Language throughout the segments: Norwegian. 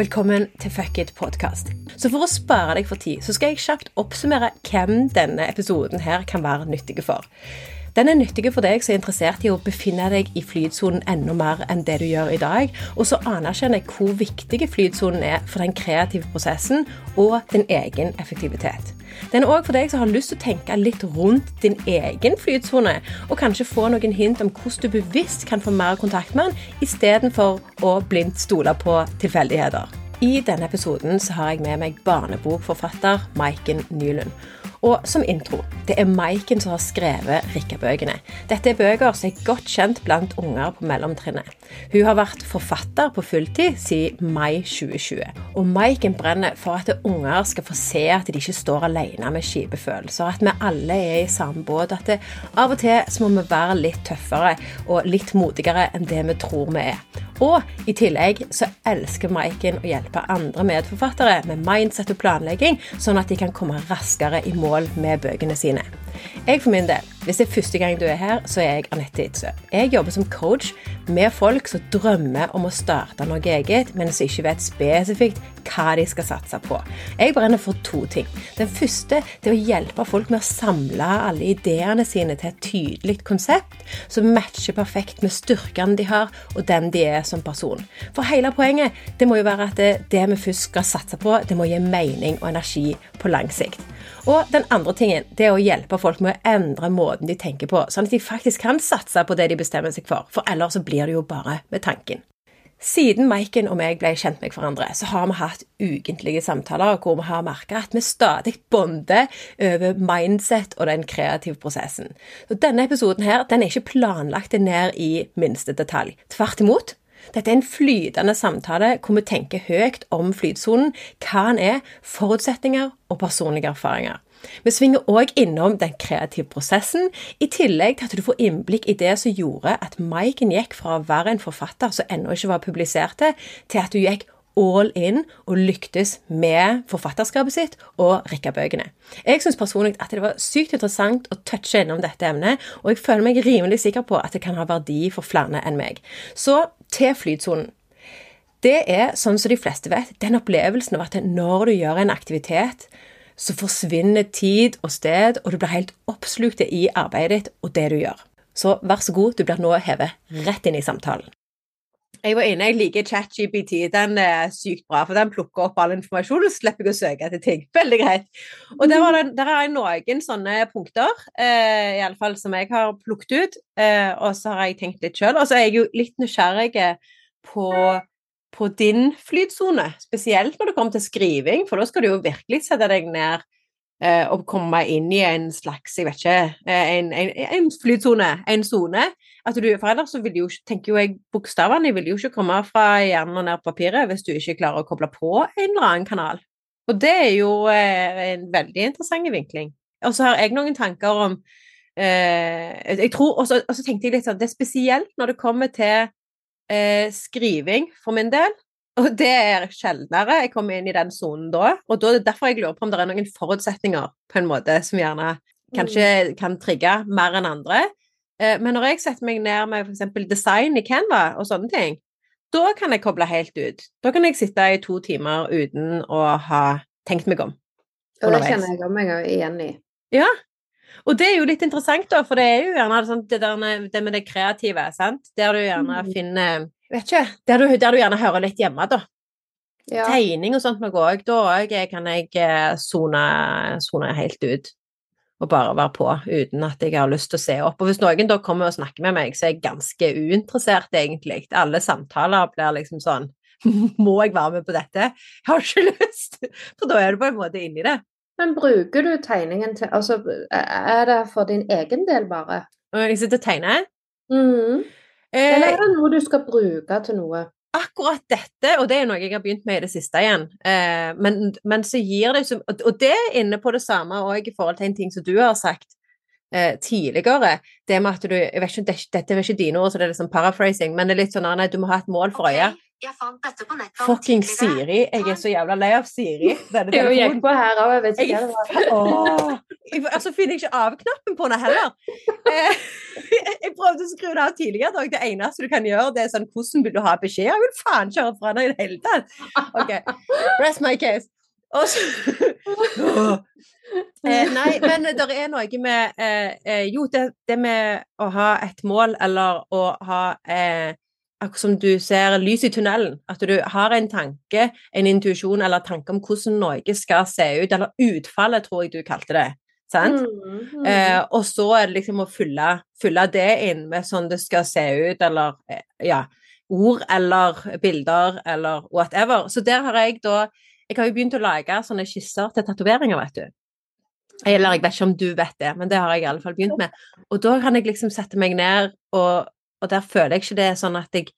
Velkommen til Fuck it podcast. Så for å spare deg for tid, så skal jeg kjapt oppsummere hvem denne episoden her kan være nyttig for. Den er nyttig for deg som er interessert i å befinne deg i flytsonen enda mer enn det du gjør i dag, og så anerkjenner jeg hvor viktig flytsonen er for den kreative prosessen og din egen effektivitet. Den er òg for deg som har lyst til å tenke litt rundt din egen flytsone, og kanskje få noen hint om hvordan du bevisst kan få mer kontakt med den, istedenfor å blindt stole på tilfeldigheter. I denne episoden har jeg med meg barnebokforfatter Maiken Nylund. Og som intro, det er Maiken som har skrevet Rikka-bøkene. Dette er bøker som er godt kjent blant unger på mellomtrinnet. Hun har vært forfatter på fulltid siden mai 2020. Og Maiken brenner for at unger skal få se at de ikke står alene med kjipe følelser. At vi alle er i samme båt. At det, av og til så må vi være litt tøffere og litt modigere enn det vi tror vi er. Og i tillegg så elsker Maiken å hjelpe andre medforfattere med mindset og planlegging, sånn at de kan komme raskere i mål med bøkene sine. Jeg for min del, Hvis det er første gang du er her, så er jeg Anette Idsø. Jeg jobber som coach med folk som drømmer om å starte noe eget, men som ikke vet spesifikt hva de skal satse på. Jeg brenner for to ting. Den første er å hjelpe folk med å samle alle ideene sine til et tydelig konsept som matcher perfekt med styrkene de har, og den de er som person. For hele poenget det må jo være at det, det vi først skal satse på, det må gi mening og energi på lang sikt. Og den andre tingen det er å hjelpe folk med å endre måten de tenker på, sånn at de faktisk kan satse på det de bestemmer seg for, for ellers så blir det jo bare med tanken. Siden Maiken og meg ble kjent med hverandre, så har vi hatt ukentlige samtaler hvor vi har merka at vi stadig bonder over mindset og den kreative prosessen. Så denne episoden her, den er ikke planlagt ned i minste detalj. Tvert imot. Dette er en flytende samtale hvor vi tenker høyt om flytsonen, hva den er, forutsetninger og personlige erfaringer. Vi svinger òg innom den kreative prosessen, i tillegg til at du får innblikk i det som gjorde at Maiken gikk fra å være en forfatter som ennå ikke var publisert, til at du gikk all in og lyktes med forfatterskapet sitt og Rikka-bøkene. Jeg syns personlig at det var sykt interessant å touche innom dette emnet, og jeg føler meg rimelig sikker på at det kan ha verdi for flere enn meg. Så til flytsonen. Det er, sånn som de fleste vet, den opplevelsen av at når du gjør en aktivitet, så forsvinner tid og sted, og du blir helt oppslukt i arbeidet ditt og det du gjør. Så vær så god, du blir nå hevet rett inn i samtalen. Jeg var inne, jeg liker ChatGPT. Den er sykt bra, for den plukker opp all informasjon og slipper jeg å søke etter ting. Veldig greit. Og der, det, der er noen sånne punkter, eh, iallfall som jeg har plukket ut, eh, og så har jeg tenkt litt sjøl. Og så er jeg jo litt nysgjerrig på på din flytsone, spesielt når det kommer til skriving, for da skal du jo virkelig sette deg ned eh, og komme inn i en slags, jeg vet ikke, eh, en, en, en flytsone, en sone. For ellers så vil jo, tenker jo jeg bokstavene vil jo ikke komme fra hjernen og ned på papiret hvis du ikke klarer å koble på en eller annen kanal. Og det er jo eh, en veldig interessant vinkling. Og så har jeg noen tanker om eh, jeg tror, Og så tenkte jeg litt sånn Det er spesielt når det kommer til eh, skriving for min del. Og det er sjeldnere jeg kommer inn i den sonen da. Og da er det derfor jeg lurer på om det er noen forutsetninger på en måte som gjerne kanskje mm. kan trigge mer enn andre. Eh, men når jeg setter meg ned med f.eks. design i Canva og sånne ting, da kan jeg koble helt ut. Da kan jeg sitte i to timer uten å ha tenkt meg om. Og det kjenner jeg meg igjen i. Ja, og det er jo litt interessant, da, for det er jo gjerne sånn, det, der, det, med det kreative, sant? der du gjerne mm. finner Vet ikke der du, der du, gjerne hører litt hjemme, da. Ja. Tegning og sånt meg òg. Da òg kan jeg eh, sone helt ut. Og bare være på uten at jeg har lyst til å se opp. Og hvis noen da kommer og snakker med meg, så er jeg ganske uinteressert, egentlig. Alle samtaler blir liksom sånn Må jeg være med på dette? Jeg har ikke lyst! For da er du på en måte inni det. Men bruker du tegningen til Altså, er det for din egen del bare? Jeg sitter og tegner? Mm. Eller er det noe du skal bruke til noe? Akkurat dette, og det er noe jeg har begynt med i det siste igjen, eh, men, men, så gir det Og det er inne på det samme òg i forhold til en ting som du har sagt eh, tidligere. Det med at du jeg vet ikke, Dette er ikke dine ord, så det er liksom paraphrasing, men det er litt sånn nei, du må ha et mål for øyet. Okay. Jeg fant dette på nettet. Fucking Siri. Jeg er så jævla lei av Siri. Denne telefonen. Jeg gikk på her òg, jeg vet ikke hva det var. jeg, altså finner jeg ikke av-knappen på den heller. Eh, jeg prøvde å skru det av tidligere. Dag. Det eneste du kan gjøre, det er sånn Hvordan vil du ha beskjed? Jeg vil faen ikke høre fra deg i det hele tatt. OK. Rest my case. Eh, Nei, men det er noe med eh, eh, Jo, det, det, med å ha et mål, eller å ha eh, Akkurat som du ser lys i tunnelen. At du har en tanke, en intuisjon eller tanke om hvordan noe skal se ut. Eller utfallet, tror jeg du kalte det. Sant? Mm, mm. Eh, og så er det liksom å fylle, fylle, det inn med sånn det skal se ut, eller eh, ja Ord eller bilder eller whatever. Så der har jeg da Jeg har jo begynt å lage sånne skisser til tatoveringer, vet du. Eller jeg vet ikke om du vet det, men det har jeg i alle fall begynt med. Og da kan jeg liksom sette meg ned, og, og der føler jeg ikke det er sånn at jeg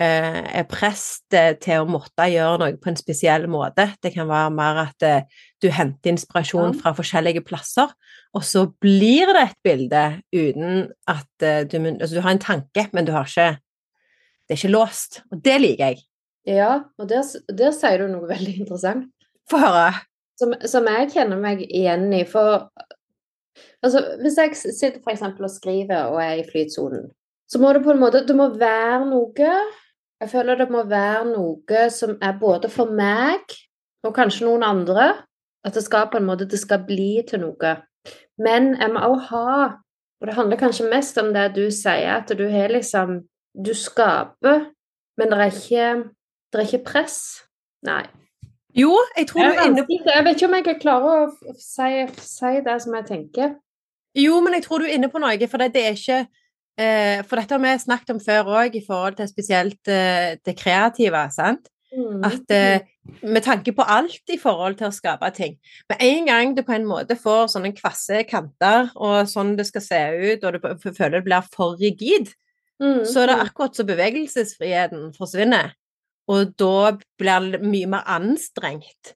eh, er prest til å måtte gjøre noe på en spesiell måte. Det kan være mer at eh, du henter inspirasjon fra forskjellige plasser, og så blir det et bilde uten at eh, du Altså, du har en tanke, men du har ikke Det er ikke låst. Og det liker jeg. Ja, og der, der sier du noe veldig interessant. Få høre. Som, som, jeg kjenner meg igjen i. For altså, hvis jeg sitter f.eks. og skriver og er i flytsonen, så må det på en måte Det må være noe Jeg føler det må være noe som er både for meg og kanskje noen andre. At det skal på en måte Det skal bli til noe. Men jeg må òg ha Og det handler kanskje mest om det du sier, at du har liksom Du skaper, men det er ikke, det er ikke press. Nei. Jo, jeg tror du er inne på Jeg vet ikke om jeg klarer å si, si, det som jeg tenker. Jo, men jeg tror du er inne på noe, for det, det er ikke eh, For dette har vi snakket om før òg, i forhold til spesielt eh, det kreative, sant? Mm. At eh, med tanke på alt i forhold til å skape ting Med en gang du på en måte får sånne kvasse kanter, og sånn det skal se ut, og du føler det blir for rigid, mm. så er det mm. akkurat så bevegelsesfriheten forsvinner. Og da blir det mye mer anstrengt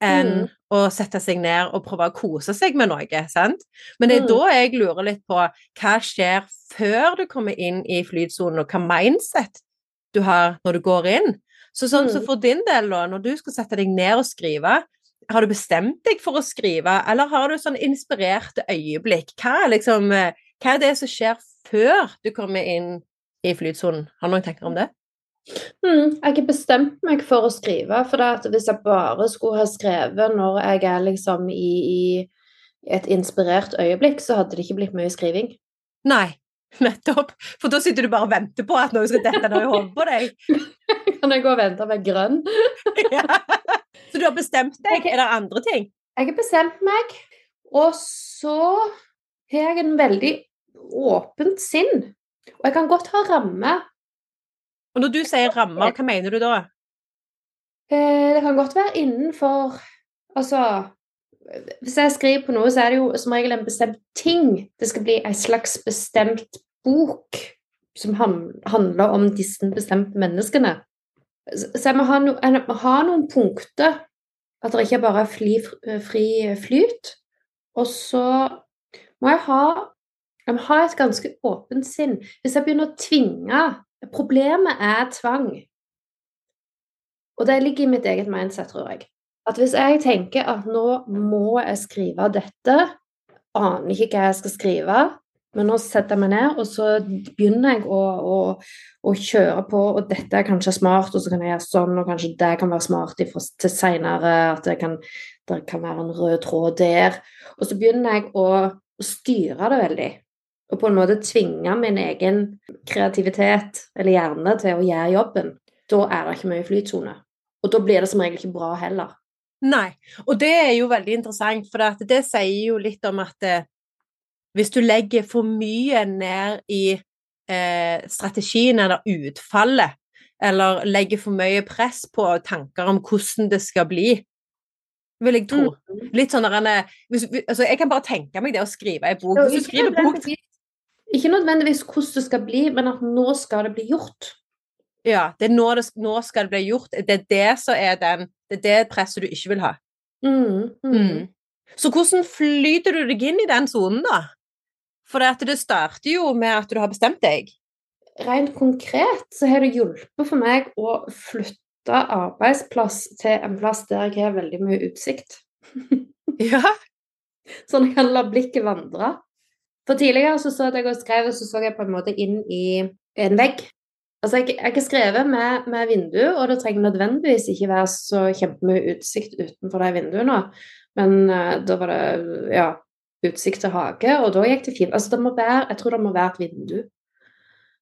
enn mm. å sette seg ned og prøve å kose seg med noe. sant? Men det er mm. da jeg lurer litt på hva skjer før du kommer inn i flytsonen, og hva mindset du har når du går inn. Så sånn mm. så for din del, da, når du skal sette deg ned og skrive, har du bestemt deg for å skrive, eller har du sånn inspirerte øyeblikk? Hva er, liksom, eh, hva er det som skjer før du kommer inn i flytsonen? Har du noen tanker om det? Mm, jeg har bestemt meg for å skrive, for hvis jeg bare skulle ha skrevet når jeg er liksom i, i et inspirert øyeblikk, så hadde det ikke blitt mye skriving. Nei, nettopp. For da sitter du bare og venter på at noe skal dette noe i hodet på deg. kan jeg gå og vente med grønn? ja. Så du har bestemt deg? Er det andre ting? Jeg har bestemt meg, og så har jeg en veldig åpent sinn. Og jeg kan godt ha rammer og når du sier rammer, hva mener du da? Eh, det kan godt være innenfor Altså Hvis jeg skriver på noe, så er det jo som regel en bestemt ting. Det skal bli en slags bestemt bok som handler om disse bestemte menneskene. Så jeg må ha, no, jeg må ha noen punkter. At det ikke bare er fri, fri flyt. Og så må jeg ha jeg må ha et ganske åpent sinn. Hvis jeg begynner å tvinge Problemet er tvang. Og det ligger i mitt eget mindset, tror jeg. At hvis jeg tenker at nå må jeg skrive dette, aner ikke hva jeg skal skrive, men nå setter jeg meg ned, og så begynner jeg å, å, å kjøre på, og dette er kanskje smart, og så kan jeg gjøre sånn, og kanskje det kan være smart til seinere, at det kan, det kan, være en rød tråd der. Og så begynner jeg å, styre det veldig og på en måte tvinge min egen kreativitet eller hjerne til å gjøre jobben, da er det ikke mye flytsone. Og da blir det som regel ikke bra heller. Nei, og det er jo veldig interessant, for det sier jo litt om at eh, hvis du legger for mye ned i eh, strategien eller utfallet, eller legger for mye press på tanker om hvordan det skal bli, vil jeg tro. Mm. Litt sånn der, altså, Jeg kan bare tenke meg det å skrive ei bok. Hvis du skriver bok ikke nødvendigvis hvordan det skal bli, men at nå skal det bli gjort. Ja, det er nå, det, nå skal det bli gjort. Det er det som er den Det er det presset du ikke vil ha. Mm, mm. Mm. Så hvordan flyter du deg inn i den sonen, da? For det, det starter jo med at du har bestemt deg. Rent konkret så har det hjulpet for meg å flytte arbeidsplass til en plass der jeg har veldig mye utsikt. ja, Sånn at jeg kan la blikket vandre. For tidligere så så jeg og skrev, og så så jeg på en måte inn i en vegg. Altså, jeg, jeg har skrevet med, med vindu, og det trenger nødvendigvis ikke være så kjempemye utsikt utenfor de vinduene. Men uh, da var det ja, utsikt til hage, og da gikk det fint. Altså, det må være, jeg tror det må være et vindu.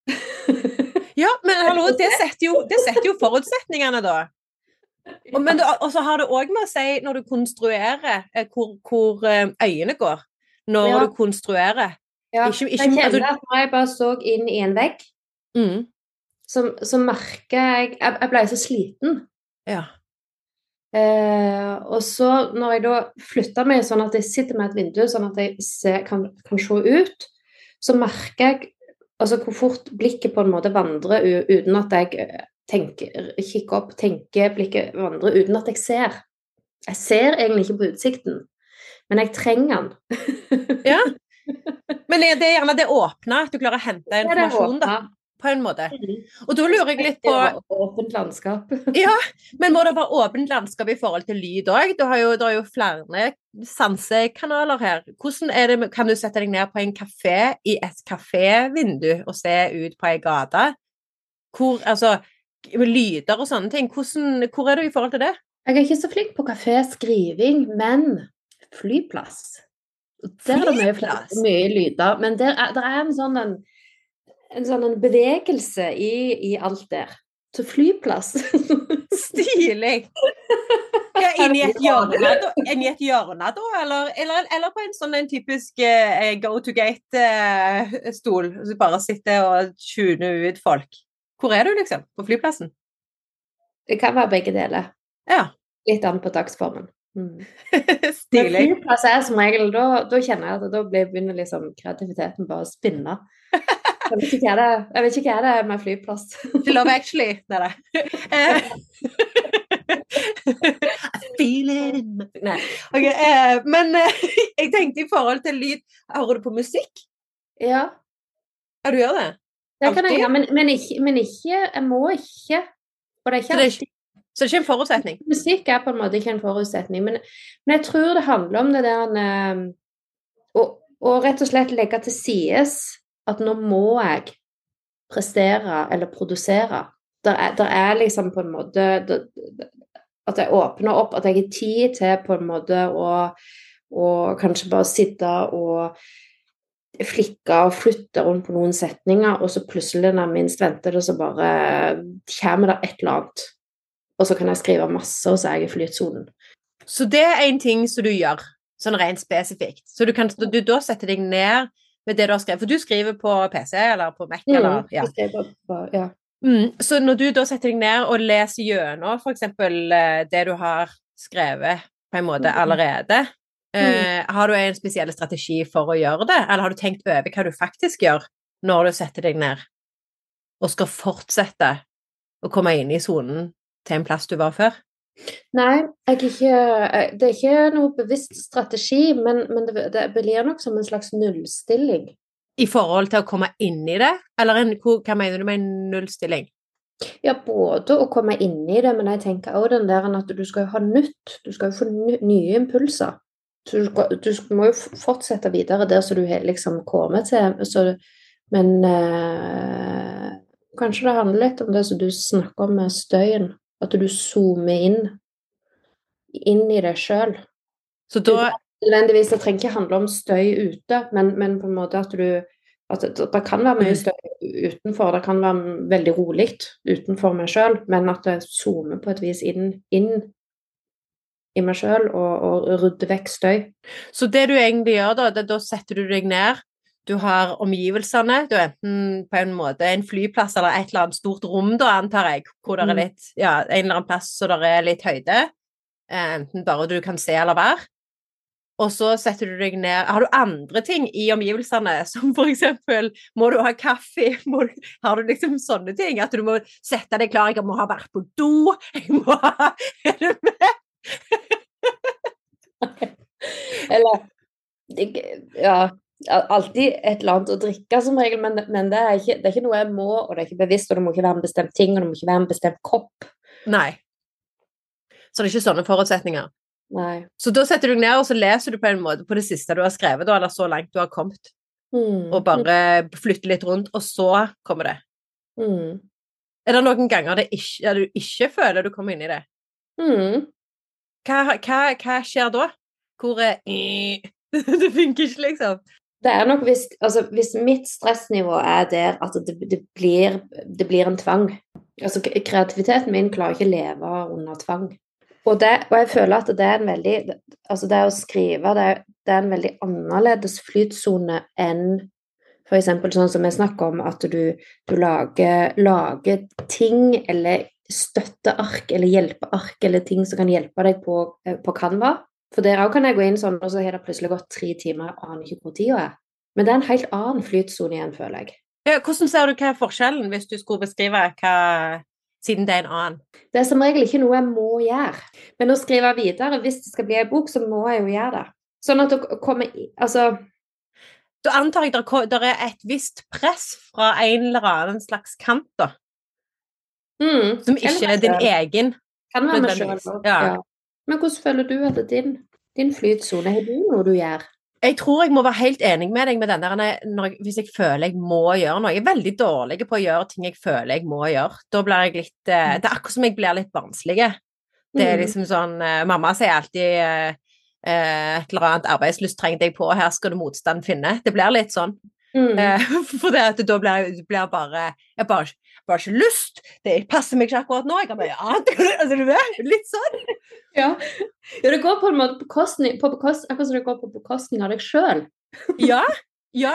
ja, men hallo, det setter jo, det setter jo forutsetningene, da. Og, men og så har det òg med å si når du konstruerer, eh, hvor, hvor eh, øyene går. Når ja. du konstruerer. Ja, ikke, ikke, jeg kjenner at når jeg bare så inn i en vegg, mm. så, så merker jeg Jeg, jeg ble så sliten. Ja. Eh, og så når jeg da flytter meg sånn at jeg sitter med et vindu, sånn at jeg ser, kan, kan, se ut, så merker jeg altså hvor fort blikket på en måte vandrer uten at jeg eh, tenker, kikker opp, tenker blikket vandrer uten at jeg ser. Jeg ser egentlig ikke på utsikten, men jeg trenger den. ja. Men det er gjerne det åpne, at du klarer å hente informasjon, da. På en måte. Mm. Og da lurer jeg litt på Åpent landskap. ja, men må det være åpent landskap i forhold til lyd òg? Det er jo flere sansekanaler her. Hvordan er det, Kan du sette deg ned på en kafé i et kafévindu og se ut på ei gate? Hvor, altså, lyder og sånne ting. Hvordan, hvor er du i forhold til det? Jeg er ikke så flink på kaféskriving, men flyplass Der er det mye, mye lyder. Men der er, der er en sånn en, en sånn en bevegelse i, i, alt der. Så flyplass. Stilig! Ja, inni et hjørne, da, inni et hjørne da, eller, eller, eller, på en sånn en typisk eh, go to gate-stol, Eh, du bare sitter og tuner ut folk. Hvor er du, liksom? På flyplassen? Det kan være begge deler. Ja. Litt an på dagsformen. Mm. Stilig. Flyplass er som regel, da, da, kjenner jeg at da begynner liksom kreativiteten bare å spinne. Jeg vet ikke hva det, jeg vet ikke hva det er med flyplass. Love Actually. Nei. Eh. I feel it in Nei. Okay, eh, men eh, jeg tenkte i forhold til lyd Hører du på musikk? Ja. Ja, du gjør det? Det kan jeg gjøre, men, men, ikke, men ikke Jeg må ikke. Og det er ikke ikke, så det er ikke en forutsetning? Musikk er på en måte ikke en forutsetning, men, men jeg tror det handler om det der ehm, å, å rett og slett legge til sides at nå må jeg prestere eller produsere. Det er, er, liksom på en måte der, At jeg åpner opp, at jeg har tid til på en måte å, og kanskje bare sitte og flikke og flytte rundt på noen setninger, og så plutselig når jeg minst venter det, så bare kommer det et eller annet. Og så kan jeg skrive masse, og så er jeg i flytsonen. Så det er en ting som du gjør, sånn rent spesifikt. Så du kan du da setter deg ned med det du har skrevet. For du skriver på PC eller på Mac, mm, eller ja. På, ja. Mm, så når du da setter deg ned og leser gjennom f.eks. Eh, det du har skrevet på en måte mm. allerede, Mm. Eh, har du en spesiell strategi for å gjøre det, eller har du tenkt over hva du faktisk gjør når du setter deg ned og skal fortsette å komme inn i sonen til en plass du var før? Nei, ikke, eh, det er ikke noe bevisst strategi, men, men det, det, blir nok som en slags nullstilling. I forhold til å komme inn i det, eller en, hva mener du med en nullstilling? Ja, både å komme inn i det, men jeg tenker òg den der at du skal jo ha nytt. Du skal jo få nye impulser. Du, du, må jo fortsette videre der som du har liksom kommet til. Så, men eh, kanskje det handler litt om det som du snakker om med støyen. At du zoomer inn, inn i deg sjøl. Så da Nødvendigvis, det trenger ikke handle om støy ute, men, men på en måte at du at det, det, kan være mye mm. støy utenfor, det kan være veldig rolig utenfor meg sjøl, men at jeg zoomer på et vis inn, inn i meg sjøl og, og, rydde vekk støy. Så det du egentlig gjør da, det, da setter du deg ned, du har omgivelsene, du er enten på en måte en flyplass eller et eller annet stort rom, da, antar jeg, hvor det er mm. litt, ja, en eller annen plass så det er litt høyde, eh, enten bare du kan se eller være. Og så setter du deg ned Har du andre ting i omgivelsene, som for eksempel Må du ha kaffe? Du, har du liksom sånne ting? At du må sette deg klar? Jeg må ha vært på do? Jeg må ha Er du med? Eller Ja, alltid et eller annet å drikke som regel, men, men det, er ikke, det, er ikke, noe jeg må, og det er ikke bevisst, og det må ikke være en bestemt ting, og det må ikke være en bestemt kopp. Nei. Så det er ikke sånne forutsetninger? Nei. Så da setter du deg ned, og så leser du på en måte på det siste du har skrevet, da, eller så langt du har kommet, Mm. og bare flytter litt rundt, og så kommer det. Mm. Er det noen ganger det ikke, ja, du ikke føler du kommer inn i det? Mm. Hva, hva, hva skjer da? Hvor er Det funker ikke, liksom. Det er nok hvis, altså, hvis mitt stressnivå er der at det, det, blir, det blir en tvang. Altså, kreativiteten min klarer ikke å leve under tvang. Og, det, og jeg føler at det er en veldig Altså, det å skrive, det er, det er en veldig annerledes flytsone enn f.eks. sånn som jeg snakker om, at du, du lager, lager ting eller støtteark eller hjelpeark eller ting som kan hjelpe deg på, eh, på Canva. For der òg kan jeg gå inn sånn, og så har det plutselig gått tre timer, og aner ikke hvor tida er. Men det er en helt annen flytsone igjen, føler jeg. Hvordan ser du hva er forskjellen, hvis du skulle beskrive hva Siden det er en annen. Det er som regel ikke noe jeg må gjøre. Men å skrive videre, hvis det skal bli en bok, så må jeg jo gjøre det. Sånn at det kommer i Altså, Da antar jeg det er et visst press fra en eller annen slags kant, da, mm, som ikke er din egen. Kan være meg sjøl Ja. Men hvordan føler du at din, din flytsone? Har du noe du gjør? Jeg tror jeg må være helt enig med deg med den der når jeg, hvis jeg føler jeg må gjøre noe. Jeg er veldig dårlig på å gjøre ting jeg føler jeg må gjøre. Da blir jeg litt eh, Det er akkurat som jeg blir litt barnslig. Det er Mm. liksom sånn eh, Mamma sier alltid eh, et eller annet arbeidslyst trenger deg på, her skal du motstand finne. Det blir litt sånn. Mm. For det at da blir jeg bare, jeg bare Jeg har bare, bare ikke lyst. Det passer meg ikke akkurat nå. Jeg har mye annet. Altså, du vet, litt sånn. Ja. ja, det går på en måte på kostning, på bekostning, akkurat som det går på bekostning av deg sjøl. Ja, ja.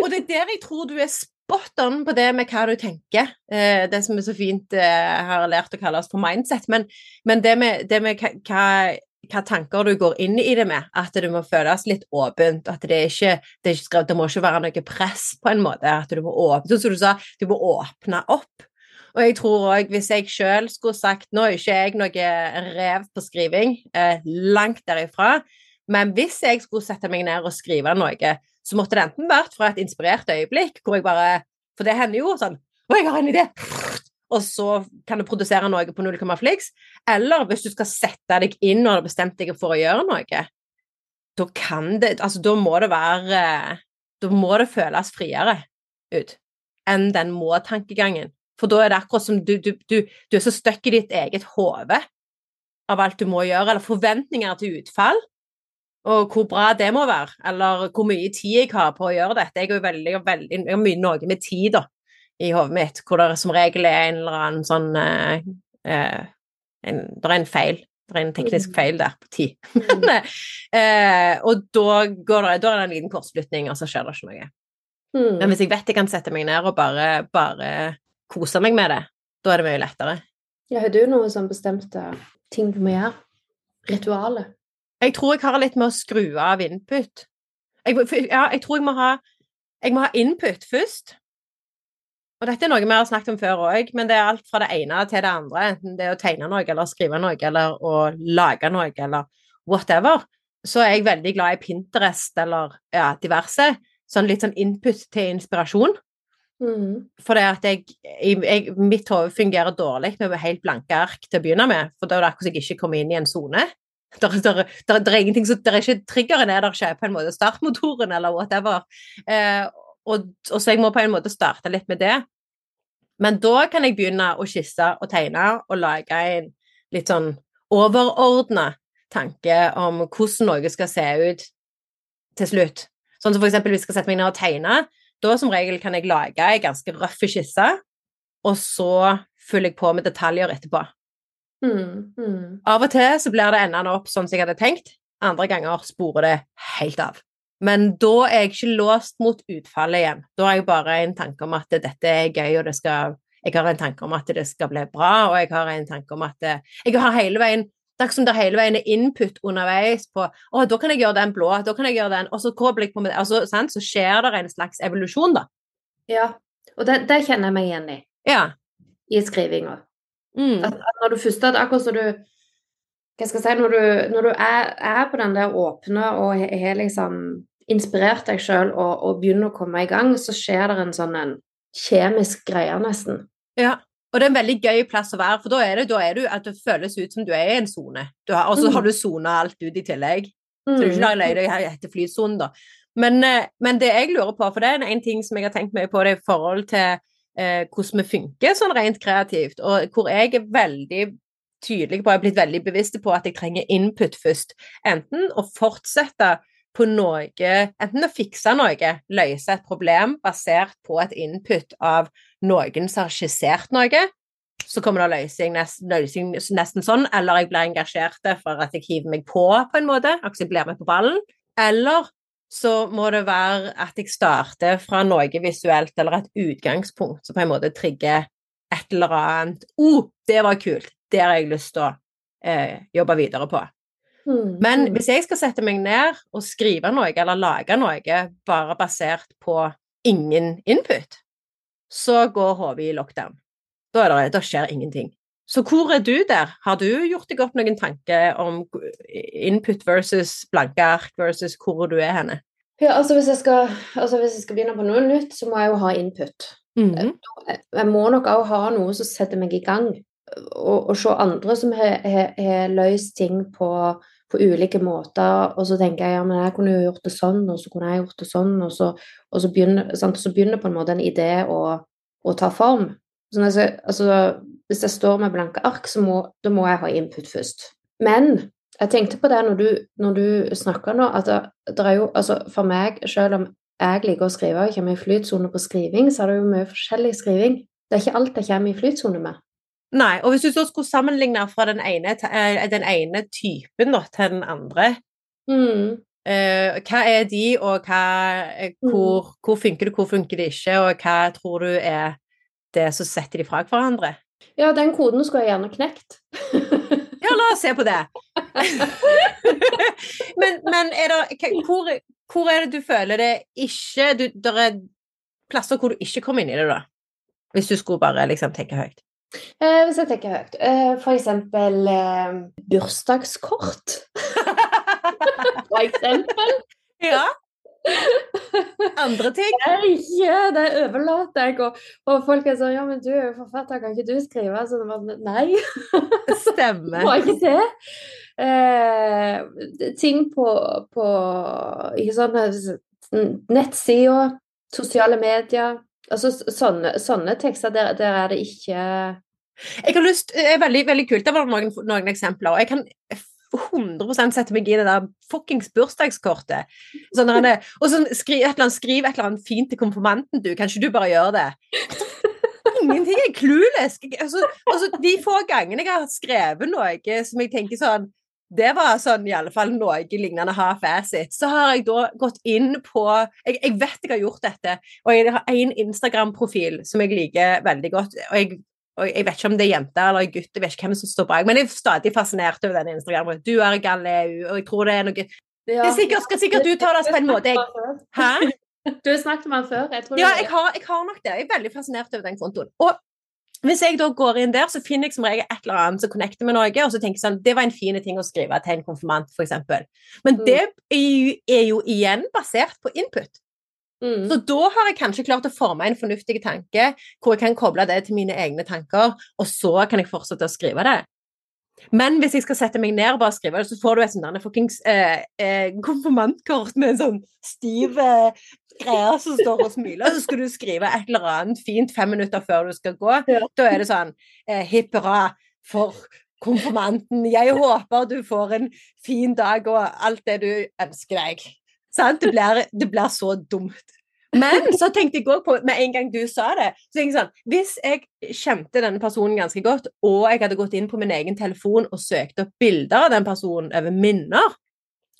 Og det er der jeg tror du er spot on på det med hva du tenker. Eh, det som er så fint eh, har lært å kalle oss for mindset. Men, men det med, det med hva, hva, tanker du går inn i det med, at det må føles litt åpent. At det ikke det, ikke det må ikke være noe press på en måte. At du må åpne, sånn som du sa, du må åpne opp. Og jeg tror òg, hvis jeg sjøl skulle sagt Nå er ikke jeg noe rev på skriving, eh, langt derifra. Men hvis jeg skulle sette meg ned og skrive noe, så måtte det enten vært fra et inspirert øyeblikk, hvor jeg bare For det hender jo sånn Å, jeg har en idé! Og så kan du produsere noe på null komma fliks. Eller hvis du skal sette deg inn og har bestemt deg for å gjøre noe, da kan det Altså, da må det være Da må det føles friere ut enn den må-tankegangen. For da er det akkurat som du, du, du, du er så stuck i ditt eget hode av alt du må gjøre, eller forventninger til utfall, og hvor bra det må være, eller hvor mye tid jeg har på å gjøre dette. Jeg er veldig, veldig jeg har mye noe med tid da, i hodet mitt, hvor det som regel er en eller annen sånn eh, eh, en, Det er en feil. Det er en teknisk Mhm. feil der på tid. Men, eh, og da, går det, da er det en liten kortslutning, og så skjer det ikke noe. Mm. Men hvis jeg vet jeg kan sette meg ned og bare, bare kose meg med det, da er det mye lettere. Ja, har du noe sånn bestemte ting du må gjøre? Ritualet? Jeg tror jeg har litt med å skru av input. Jeg, ja, jeg tror jeg må ha Jeg må ha input først. Og dette er noe vi har snakket om før òg, men det er alt fra det ene til det andre. Enten det er å tegne noe, eller skrive noe, eller å lage noe, eller whatever. Så er jeg veldig glad i Pinterest eller ja, diverse. Sånn litt sånn input til inspirasjon. Mm. For det at jeg, jeg, Mitt hode fungerer dårlig med helt blanke ark til å begynne med, for da er det akkurat som jeg ikke kommer inn i en sone. Det er, er ingenting som, der er ikke triggeren er der ikke på en måte startmotoren eller whatever. Eh, og, og så jeg må på en måte starte litt med det. Men da kan jeg begynne å skisse og tegne og lage en litt sånn overordna tanke om hvordan noe skal se ut til slutt. Sånn som for eksempel hvis jeg skal sette meg ned og tegne, da som regel kan jeg lage ei ganske røff skisse, og så fyller jeg på med detaljer etterpå. Mm. Mm. Av og til så blir det endende opp sånn som jeg hadde tenkt, andre ganger sporer det helt av. Men da er jeg ikke låst mot utfallet igjen. Da har jeg bare en tanke om at dette er gøy, og det skal Jeg har en tanke om at det skal bli bra, og jeg har en tanke om at det, Jeg har hele veien det ikke som det hele veien er input underveis på å, da kan jeg gjøre den blå, da kan jeg gjøre den, og så kobler jeg på med det. Altså? Så skjer det en slags evolusjon, da. Ja. Og det, det kjenner jeg meg igjen i, Ja. i skrivinga. Mm. At, at når du først at akkurat som du Hva skal jeg si Når du, når du er, er på den der åpne og har liksom inspirert deg sjøl og, og begynner å komme i gang, så skjer det en sånn en kjemisk greie, nesten. Ja. Og det er en veldig gøy plass å være, for da er det, da er du at det føles ut som du er i en sone. Og så har Mm. du sona alt ut i tillegg. Så du er ikke lei deg etter flysonen, da. Men, eh, men det jeg lurer på, for det er en ting som jeg har tenkt mye på, det er i forhold til eh, hvordan vi funker sånn rent kreativt, og hvor jeg er veldig tydelig på, jeg er blitt veldig bevisst på at jeg trenger input først. Enten å fortsette på noe, enten å fikse noe, løse et problem basert på et input av noen som har skissert noe, så kommer det løsning nesten, nesten sånn, eller jeg blir engasjert for at jeg hiver meg på på en måte, altså jeg blir med på ballen, eller så må det være at jeg starter fra noe visuelt eller et utgangspunkt som på en måte trigger et eller annet. Oh, det var kult, det har jeg lyst til å eh, jobbe videre på. Mm. Men Mm. hvis jeg skal sette meg ned og skrive noe eller lage noe bare basert på ingen input, så går hodet i lockdown. Da, det, da skjer ingenting. Så hvor er du der? Har du gjort deg opp noen tanke om input versus blanke ark versus hvor du er henne? Ja, altså hvis, jeg skal, altså hvis jeg skal begynne på noe nytt, så må jeg jo ha input. Mm Jeg- Jeg må nok òg ha noe som setter meg i gang. Og, og se andre som har løst ting på, på ulike måter, og så tenker jeg ja, men jeg kunne jo gjort det sånn, og så kunne jeg gjort det sånn, og så, og så, begynner, sant? så begynner på en måte en idé å, å ta form. Sånn altså, altså, hvis jeg står med blanke ark, så må, da må jeg ha input først. Men jeg tenkte på det når du, når du snakker nå, at det, det er jo altså For meg, selv om jeg liker å skrive og kommer i flytsone på skriving, så er det jo mye forskjellig skriving. Det er ikke alt jeg kommer i flytsone med. Nei, og hvis du så skulle sammenligne fra den ene, eh, den ene typen da, til den andre, Mm. eh, hva er de, og hva, eh, hvor, hvor funker det, hvor funker det ikke, og hva tror du er det som setter de fra hverandre? Ja, den koden skulle jeg gjerne knekt. Ja, la oss se på det. men, men er det, hvor, hvor er det du føler det ikke du, Der er plasser hvor du ikke kommer inn i det, da? Hvis du skulle bare liksom tenke høyt. Eh, hvis jeg tenker høyt. Eh, for eksempel eh, bursdagskort. For eksempel. ja. Andre ting? Ikke, det overlater jeg. Og, og folk er sånn Ja, men du er jo forfatter, kan ikke du skrive? Så det var, nei, Stemmer. må jeg ikke se. Eh, ting på, på ikke sånn nettsider, sosiale medier. Altså sånne, sånne tekster, der, der er det ikke Jeg har lyst, det er veldig, veldig kult. Det var noen, noen eksempler. Jeg kan 100% sette meg i det der fuckings bursdagskortet. Sånn og så skriv et, skriv et eller annet fint til konfirmanten, du. Kan ikke du bare gjøre det? Ingenting er clueless. Altså, altså, de få gangene jeg har skrevet noe som jeg tenker sånn det var sånn i alle fall noe lignende ha acid. Så har jeg da gått inn på Jeg, jeg vet jeg har gjort dette, og jeg har én Instagram-profil som jeg liker veldig godt. og jeg og jeg vet ikke om det er jente eller gutt, jeg vet ikke hvem som står bak, men jeg er stadig fascinert over denne Instagram. Du er Galeu, og jeg tror det er noe Det er sikkert, skal sikkert uttales på en måte jeg Hæ? Du har snakket med han før. Jeg Ja, jeg har, jeg har nok det. Jeg er veldig fascinert over den kontoen. Og hvis jeg da går inn der, så finner jeg som regel et eller annet som connecter med noe, og så tenker jeg sånn Det var en fin ting å skrive til en konfirmant, f.eks. Men Mm. det er jo, er jo igjen basert på input. Mm. Så da har jeg kanskje klart å forme en fornuftig tanke, hvor jeg kan koble det til mine egne tanker, og så kan jeg fortsette å skrive det. Men hvis jeg skal sette meg ned og bare skrive det, så får du et sånt fuckings eh, eh, konfirmantkort med en sånn stiv eh, greie som står og smiler, og så skal du skrive et eller annet fint fem minutter før du skal gå. Ja. Da er det sånn eh, hipp hurra for konfirmanten. Jeg håper du får en fin dag og alt det du ønsker deg. Sant? Det blir, det blir så dumt. Men så tenkte jeg også på, med en gang du sa det så tenkte jeg sånn, Hvis jeg kjente denne personen ganske godt, og jeg hadde gått inn på min egen telefon og søkt opp bilder av den personen over minner,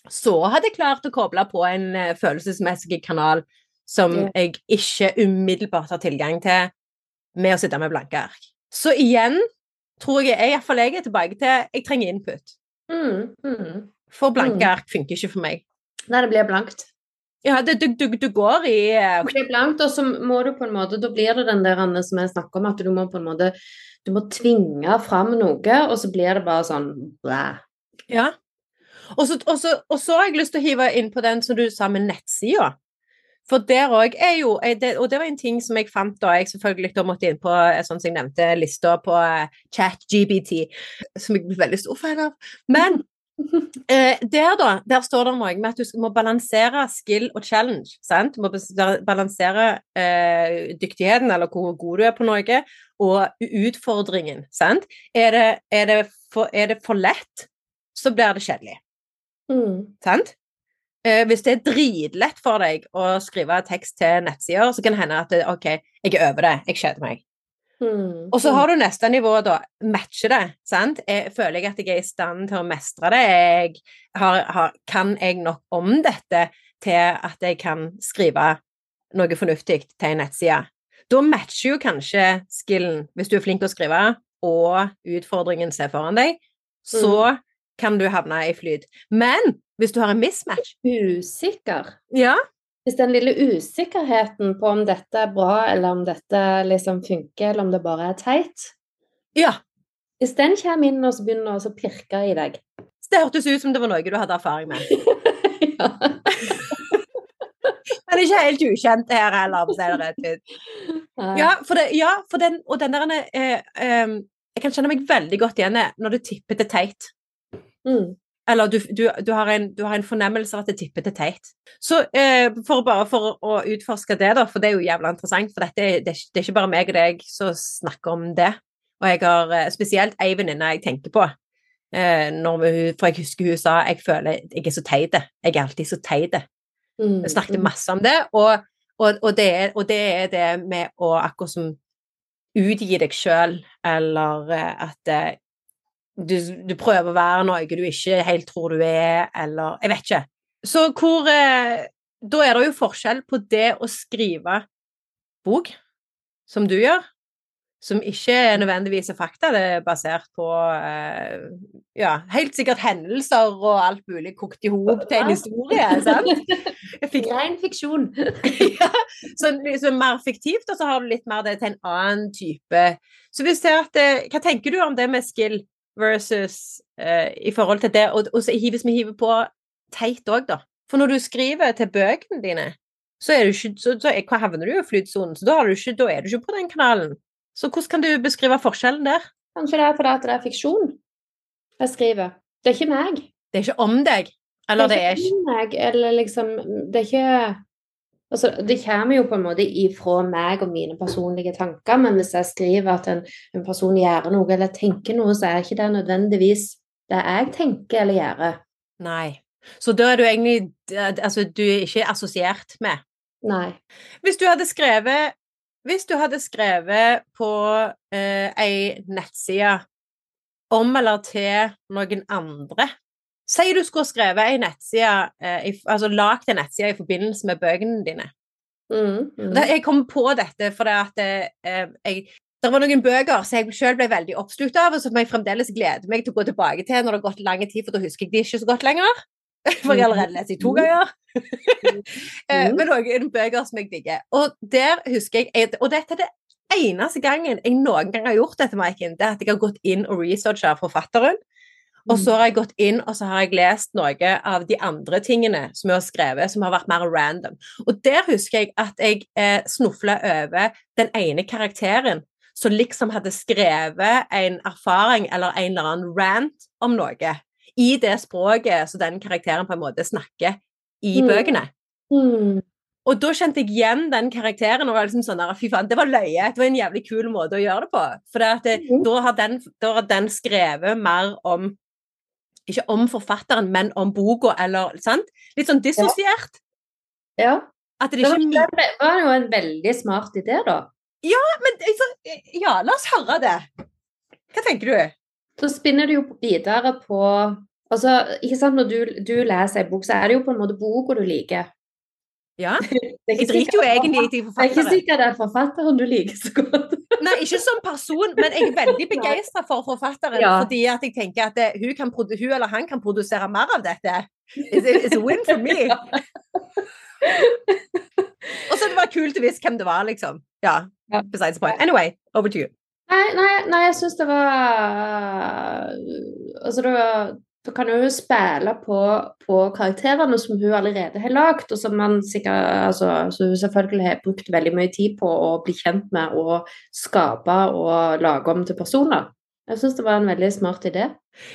så hadde jeg klart å koble på en eh, følelsesmessig kanal som Ja. jeg ikke umiddelbart har tilgang til med å sitte med blanke ark. Så igjen tror jeg jeg iallfall jeg er tilbake til jeg trenger input. Mm, mm. For blanke Mm. ark funker ikke for meg. Nei, det blir blankt. Ja, det, du, du, du går i uh... Det blir blankt, og så må du på en måte Da blir det den der Anne, som jeg snakker om, at du må på en måte Du må tvinge fram noe, og så blir det bare sånn blæ. Ja. Og så, og, så, og så har jeg lyst til å hive inn på den som du sa med nettsida. For der òg er jo Og det var en ting som jeg fant da jeg selvfølgelig da måtte inn på sånn som jeg nevnte, lista på ChatGBT, som jeg blir veldig stor fan av. Men eh, der, da, der står det noe med at du må balansere skill og challenge. sant? Du må balansere eh, dyktigheten, eller hvor god du er på noe, og utfordringen. sant? Er det, er det, for, er det for lett, så blir det kjedelig. Mm. Sant? Eh, hvis det er dritlett for deg å skrive tekst til nettsider, så kan det hende at det, OK, jeg er over det, jeg kjeder meg. Mm. Og så har du neste nivå, da. Matche det. sant? Jeg føler jeg at jeg er i stand til å mestre det? Jeg har, har, kan jeg nok om dette til at jeg kan skrive noe fornuftig til en nettside? Da matcher jo kanskje skillen, hvis du er flink til å skrive, og utfordringen ser foran deg, så kan du havne i flyt. Men hvis du har en mismatch Usikker. Ja, Hvis den lille usikkerheten på om dette er bra, eller om dette liksom funker, eller om det bare er teit ja. Hvis den kommer inn og så begynner å pirke i deg det hørtes ut som det var noe du hadde erfaring med. ja. Men ikke helt ukjent her heller. Ja, for, det, ja, for den, og den der eh, eh, Jeg kan kjenne meg veldig godt igjen når du tipper til teit. Mm. Eller du, du, du, har en, du, har en, fornemmelse av at det tipper til teit. Så eh, for bare for å utforske det, da, for det er jo jævla interessant, for dette, det, det er ikke bare meg og deg som snakker om det. Og jeg har eh, spesielt ei venninne jeg tenker på. Eh, vi, for jeg husker hun sa jeg føler jeg er så teit. Jeg er alltid så teit. Mm. Jeg snakket masse om det, og, og, og, det er, og det er det med å akkurat som utgi deg sjøl, eller eh, at eh, du, du, prøver å være noe du ikke helt tror du er, eller Jeg vet ikke. Så hvor eh, Da er det jo forskjell på det å skrive bok, som du gjør, som ikke nødvendigvis er fakta, det er basert på eh, ja, helt sikkert hendelser og alt mulig kokt i hop til en historie, sant? Fikk... Ren fiksjon. ja, så liksom mer fiktivt, og så har du litt mer det til en annen type Så hvis det at, eh, Hva tenker du om det med skill? Versus eh, i forhold til det Og, og så hvis vi hiver på teit òg, da. For når du skriver til bøkene dine, så, er du ikke, så, så er, havner du i flytsonen, så da, ikke, da, er du ikke på den kanalen. Så hvordan kan du beskrive forskjellen der? Kanskje det er fordi det er fiksjon jeg skriver. Det er ikke meg. Det er ikke om deg? Eller det er ikke, det er ikke meg, eller liksom Det er ikke Altså, det kommer jo på en måte ifra meg og mine personlige tanker, men hvis jeg skriver at en, en person gjør noe eller tenker noe, så er ikke det nødvendigvis det jeg tenker eller gjør. Nei. Så da er du egentlig Altså, du er ikke assosiert med? Nei. Hvis du hadde skrevet Hvis du hadde skrevet på eh, ei nettside om eller til noen andre Si du skulle skrevet en nettside, eh, altså lagd en nettside i forbindelse med bøkene dine. Mm, mm. Jeg kom på dette fordi at eh, jeg det var noen bøker som jeg selv ble veldig oppslukt av, og som jeg fremdeles gleder meg til å gå tilbake til når det har gått lang tid, for da husker jeg de ikke så godt lenger. For jeg har allerede lest dem to ganger. Mm. Men noen bøker som jeg digger. Og der husker jeg Og dette er det eneste gangen jeg noen gang har gjort dette, Maiken, det er at jeg har gått inn og researcha forfatteren. Og så har jeg gått inn og så har jeg lest noe av de andre tingene som jeg har skrevet, som har vært mer random. Og der husker jeg at jeg eh, snufla over den ene karakteren som liksom hadde skrevet en erfaring eller en eller annen rant om noe i det språket som den karakteren på en måte snakker i Mm. bøkene. Mm. Og da kjente jeg igjen den karakteren, og var liksom sånn der, fy faen, det var løye. Det var en jævlig kul måte å gjøre det på. For det det, Mhm. da, har den, da har den skrevet mer om Ikke om forfatteren, men om boka, eller sant? Litt sånn dissosiert. Ja. At det Det var, ikke det var jo en veldig smart idé, da. Ja, Men altså, ja, la oss høre det. Hva tenker du? Så spinner du jo videre på Altså, ikke sant, når du, du leser en bok, så er det jo på en måte boka du liker. Ja, Jeg driter jo egentlig i Det er ikke sikker sikkert det er forfatteren du liker så godt. Nei, ikke som person, men jeg er veldig begeistra for forfatteren. Ja. Fordi at jeg tenker at det, hun, kan, hun eller han kan produsere mer av dette. It's, a- it's a win for me. Og så det var kult å vite hvem det var, liksom. Ja, Ja. besides point. Anyway, over to you. Nei, nei, nei jeg syns det var Altså, det var da kan hun spille på, på karakterene som hun allerede har lagd, og som man sikkert, altså, så hun selvfølgelig har brukt veldig mye tid på å bli kjent med og skape og lage om til personer. Jeg syns det var en veldig smart idé.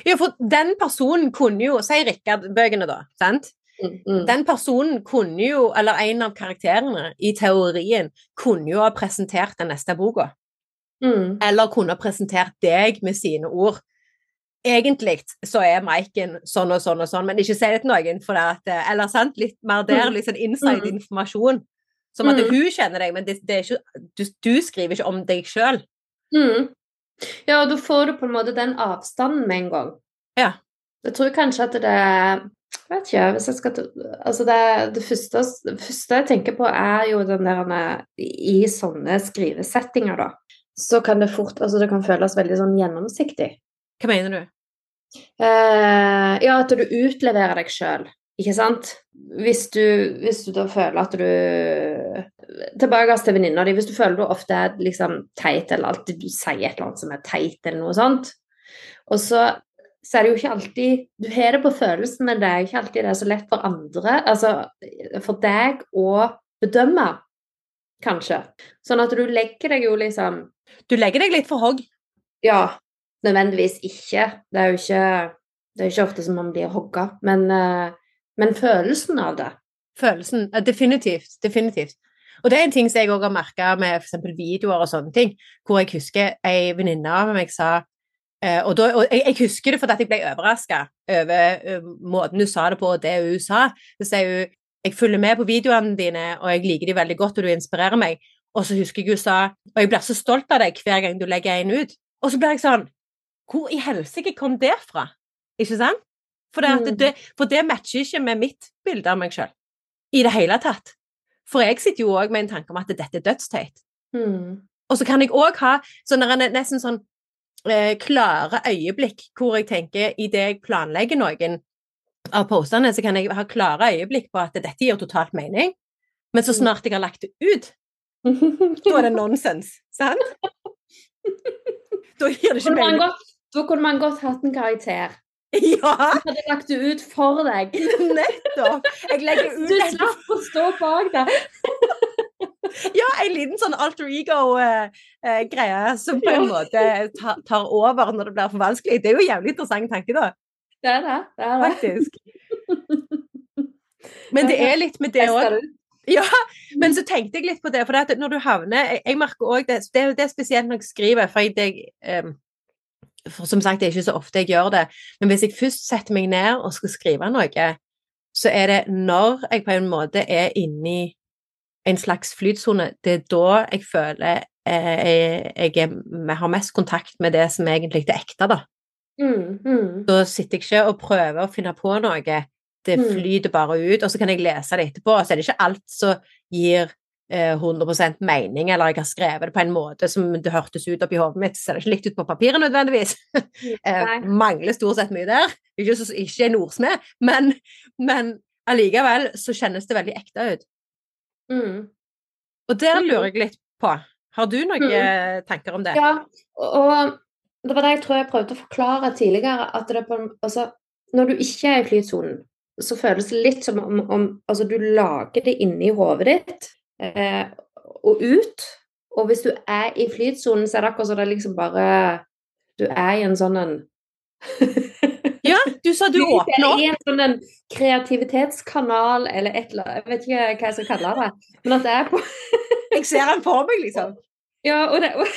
Ja, for den personen kunne jo Si Rikard-bøkene, da. sant? Mm, mm. Den personen kunne jo, eller en av karakterene i teorien, kunne jo ha presentert den neste boka. Mm. Eller kunne ha presentert deg med sine ord. Egentlig så er Maiken sånn og sånn og sånn, men ikke si det til noen. For det at, eh, eller sant, litt mer der, litt sånn inside-informasjon. Som at Mm. hun kjenner deg, men det, det ikke, du, du skriver ikke om deg sjøl. Mm. Ja, og da får du på en måte den avstanden med en gang. Ja. Jeg tror kanskje at det Jeg vet ikke, hvis jeg skal Altså, det, det, første, det første jeg tenker på, er jo den der I sånne skrivesettinger, da, så kan det fort Altså, det kan føles veldig sånn gjennomsiktig. Hva mener du? Eh, ja, at du utleverer deg sjøl, ikke sant? Hvis du, hvis du da føler at du Tilbake til venninna di. Hvis du føler du ofte er liksom teit, eller alltid du sier et eller annet som er teit, eller noe sånt, og så, så er det jo ikke alltid Du har det på følelsen, men det er ikke alltid det er så lett for andre, altså for deg å bedømme, kanskje. Sånn at du legger deg jo liksom Du legger deg litt for hogg. ja, nødvendigvis ikke. Det er jo ikke, det er ikke ofte som man blir hogga, men, eh, men følelsen av det. Følelsen. Definitivt. Definitivt. Og det er en ting som jeg òg har merka med f.eks. videoer og sånne ting, hvor jeg husker ei venninne av meg sa eh, og, da, og jeg, jeg husker det fordi jeg ble overraska over eh, måten hun sa det på, og det hun sa. Så sier hun jeg følger med på videoene dine, og jeg liker de veldig godt, og du inspirerer meg. Og så husker jeg hun sa og jeg blir så stolt av deg hver gang du legger en ut. Og så blir jeg sånn Hvor i helsike kom det fra? Ikke sant? For det, Mm. det, for det matcher ikke med mitt bilde av meg sjøl i det hele tatt. For jeg sitter jo òg med en tanke om at dette er dødsteit. Mm. Og så kan jeg òg ha sånne der nesten sånn eh, klare øyeblikk hvor jeg tenker idet jeg planlegger noen av postene, så kan jeg ha klare øyeblikk på at dette gir totalt mening. Men så snart jeg har lagt det ut, da er det nonsens. Sant? Da gir det ikke mening. Da kunne man godt hatt en karakter. Ja, Jeg hadde lagt det ut for deg. nettopp! Jeg legger ut Du slapp å stå bak det. ja, en liten sånn alter ego-greie som på en måte tar, tar over når det blir for vanskelig. Det er jo en jævlig interessant tanke, da. Det er det. det, er det. faktisk. Men det er litt med det òg. Ja, men så tenkte jeg litt på det, for det når du havner Jeg, jeg merker òg det, det, det er spesielt når jeg skriver, for, jeg, det, em, for som sagt, det er ikke så ofte jeg gjør det, men hvis jeg først setter meg ned og skal skrive noe, så er det når jeg på en måte er inni en slags flytsone, det er da jeg føler eh, jeg, jeg er, vi har mest kontakt med det som egentlig er ekte, da. Mm, mm. Da sitter jeg ikke og prøver å finne på noe. Det Mm. flyter bare ut, og så kan jeg lese det etterpå. Og så er det ikke alt som gir 100% mening, eller jeg har skrevet det på en måte som det hørtes ut oppi hodet mitt. Så er det ikke likt ut på papiret nødvendigvis. eh, mangler stort sett mye der. Ikke, så, ikke en ordsmed, men, men allikevel så kjennes det veldig ekte ut. Mm. Og der Mm. lurer jeg litt på. Har du noen Mm. eh, tanker om det? Ja, og det var det jeg tror jeg prøvde å forklare tidligere. At det på, altså, når du ikke er i flytsonen, så føles det litt som om, om altså, du lager det inni hodet ditt eh, og ut. Og hvis du er i flytsonen, så er det akkurat som det liksom bare Du er i en sånn en Ja, du sa du åpner opp. I en sånn en kreativitetskanal eller et eller annet. Jeg vet ikke hva jeg skal kalle det. Men at det er på Jeg ser den for meg, liksom. Ja, og det og,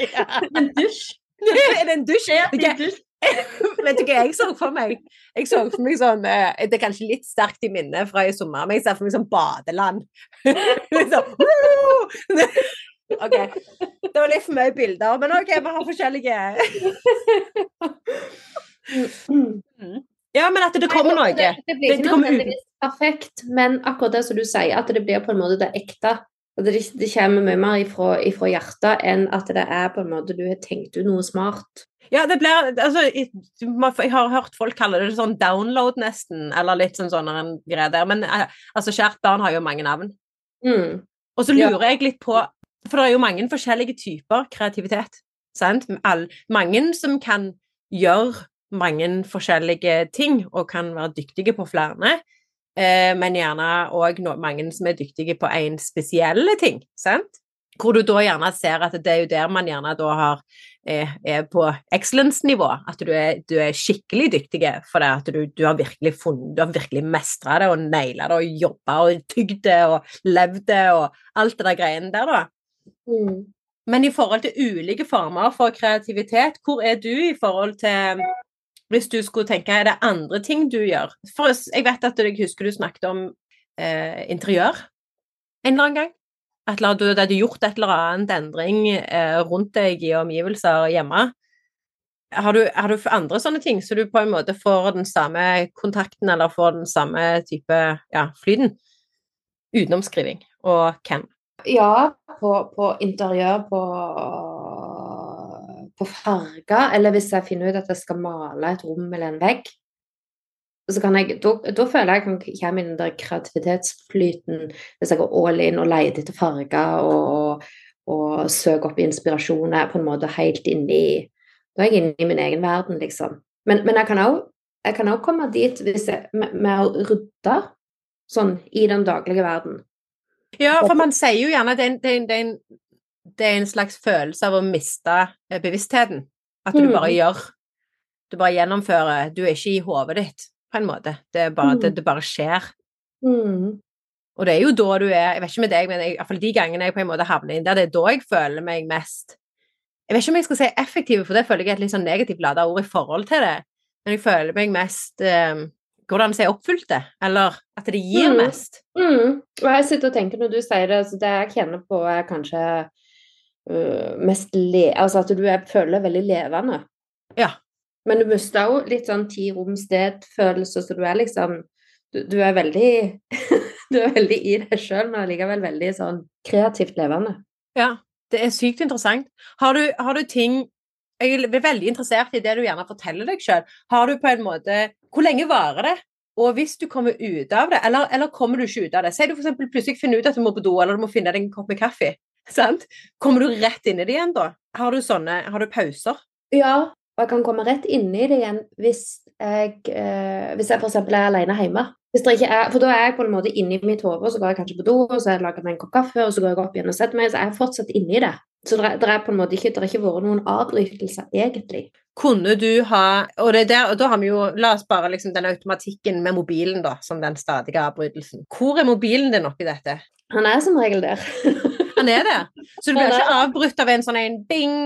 Ja. En dusj. er det en dusj? Ja, En dusj. Vet du hva jeg så for meg? Jeg så for meg sånn eh, Det er kanskje litt sterkt i minnet fra i sommer, men jeg ser for meg sånn badeland. sånn, OK. Det var litt for mye bilder, men OK, vi har forskjellige Ja, men at det kommer noe. Det, det blir ikke nødvendigvis perfekt, men akkurat det som du sier, at det blir på en måte det ekte. Det, det kommer mye mer ifra, ifra hjertet enn at det er på en måte du har tenkt ut noe smart. Ja, det blir altså, jeg, har hørt folk kalle det sånn download, nesten, eller litt sånn sånn en greie der. Men eh, altså, kjært barn har jo mange navn. Mm. Og så Ja. lurer jeg litt på For det er jo mange forskjellige typer kreativitet. Sant? All, mange som kan gjøre mange forskjellige ting og kan være dyktige på flere, eh, men gjerne òg mange som er dyktige på én spesielle ting. Sant? Hvor du da gjerne ser at det er jo der man gjerne da har er, er på excellence-nivå. At du er, du er, skikkelig dyktig for det. At du, du har virkelig funnet, du har virkelig mestra det og naila det og jobba og tygd det og levd det og alt det der greiene der, da. Mm. Men i forhold til ulike former for kreativitet, hvor er du i forhold til Hvis du skulle tenke, er det andre ting du gjør? For jeg vet at jeg husker du snakket om eh, interiør en eller annen gang. At du hadde gjort et eller annet endring eh, rundt deg i omgivelser hjemme. Har du, har du, andre sånne ting, så du på en måte får den samme kontakten eller får den samme type ja, flyten? Utenom skriving og hvem? Ja, på, på interiør, på, på farger, eller hvis jeg finner ut at jeg skal male et rom eller en vegg. Så kan jeg, da, da føler jeg at jeg kommer inn i den kreativitetsflyten hvis jeg går all in og leter etter farger og, og søker opp inspirasjoner er på en måte helt inni Da er jeg inne i min egen verden, liksom. Men, men jeg kan òg komme dit jeg, med, med å rydde sånn i den daglige verden. Ja, for man sier jo gjerne at det er, det, det, det er, en, slags følelse av å miste eh, bevisstheten. At du bare mm. gjør Du bare gjennomfører. Du er ikke i hodet ditt, på en måte. Det, bare, mm. det, bare skjer. Mm. Og det er jo da du er Jeg vet ikke med deg, men i hvert fall de gangene jeg på en måte havner inn der, det er da jeg føler meg mest Jeg vet ikke om jeg skal si effektiv, for det føler jeg er et litt sånn negativt lada ord i forhold til det, men jeg føler meg mest um, Går det an å si oppfylte, eller at det gir mm. mest? Mm. Og jeg sitter og tenker når du sier det, altså det jeg kjenner på er kanskje uh, mest le... Altså at du er, føler veldig levende. Ja. Men du mister jo litt sånn tid, rom, sted-følelse, så du er liksom Du, du er veldig Du er veldig i deg sjøl, men allikevel veldig sånn kreativt levende. Ja, det er sykt interessant. Har du, har du ting jeg er veldig interessert i det du gjerne forteller deg sjøl. Har du på en måte Hvor lenge varer det? Og hvis du kommer ut av det, eller, eller kommer du ikke ut av det Si du f.eks. plutselig finner ut at du må på do, eller du må finne deg en kopp med kaffe. Sant? Kommer du rett inn i det igjen da? Har du sånne Har du pauser? Ja, og jeg kan komme rett inn i det igjen hvis jeg, eh, hvis jeg f.eks. er alene hjemme. Er, for da er jeg på en måte inni mitt hode, og så går jeg kanskje på do, og så lager jeg meg en kopp kaffe, og så går jeg opp igjen og setter meg, så er jeg fortsatt inni det. Så det, det er på en måte ikke, det har ikke vært noen avbrytelser, egentlig. Kunne du ha Og, der, og da har vi jo La oss bare liksom den automatikken med mobilen, da, som den stadige avbrytelsen. Hvor er mobilen din oppi dette? Han er som regel der. Han er det. Så du blir ikke avbrutt av en sånn en bing,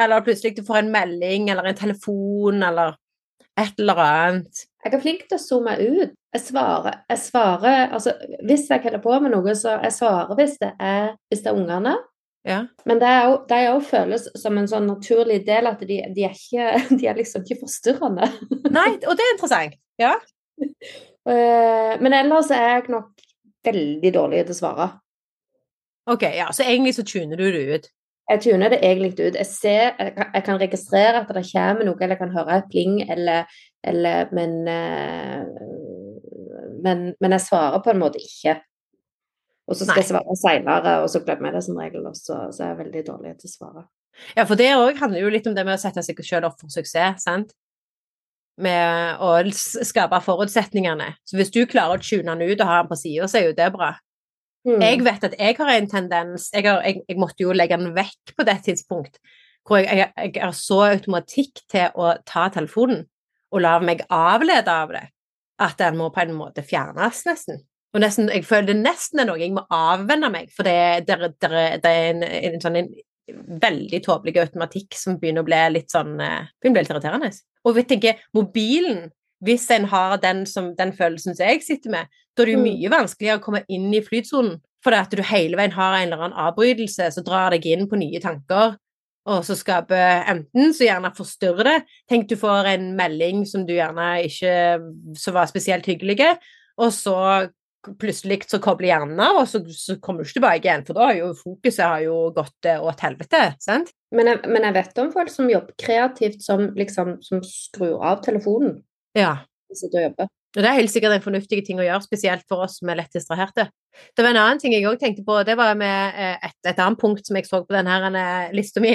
eller plutselig du får en melding eller en telefon eller et eller annet. Jeg er flink til å zoome ut. Jeg svarer, jeg svarer altså, Hvis jeg holder på med noe, så jeg svarer hvis det er, hvis det er ungene. Ja. Men det er jo, føles som en sånn naturlig del at de, de, er, ikke, de er liksom ikke forstyrrende. Nei, og det er interessant. Ja. Eh, men ellers er jeg nok veldig dårlig til å svare. Ok, ja, Så egentlig så tuner du det ut? Jeg tuner det egentlig ut. Jeg, ser, jeg kan registrere at det kommer noe, eller jeg kan høre et pling, eller, eller men, eh, men, men jeg svarer på en måte ikke. Og så skal Nei. jeg svare seinere, og så glemmer jeg det som regel også, så jeg er veldig dårlig til å svare. Ja, for det òg handler jo litt om det med å sette seg sjøl opp for suksess, sant? Med å skape forutsetningene. Så hvis du klarer å tune den ut og ha den på sida, så er jo det bra. Mm. Jeg vet at jeg har en tendens jeg, har, jeg, jeg, måtte jo legge den vekk på det tidspunkt, hvor jeg, jeg, har så automatikk til å ta telefonen og la meg avlede av det, at den må på en måte fjernes, nesten. Og nesten, jeg føler det nesten er noe jeg må avvenne meg, for det, det, det, det er en, en, sånn en veldig tåpelig automatikk som begynner å bli litt sånn eh, begynner å bli litt irriterende. Og jeg tenker, mobilen, hvis en har den, som, den følelsen som jeg sitter med, da er det jo mm. mye vanskeligere å komme inn i flytsonen. For det at du hele veien har en eller annen avbrytelse som drar deg inn på nye tanker, og så skaper enten så gjerne forstyrrer det Tenk du får en melding som du gjerne ikke Så var spesielt hyggelige, og så plutselig så kobler hjernen av, og så, så, kommer du ikke tilbake igjen, for da har jo fokuset har jo gått eh, åt helvete, sant? Men jeg, men jeg, vet om folk som jobber kreativt, som liksom som skrur av telefonen. Ja. Og. Og det er helt sikkert en fornuftig ting å gjøre, spesielt for oss som er lett distraherte. Det var en annen ting jeg òg tenkte på, det var med eh, et, et, annet punkt som jeg så på denne lista mi.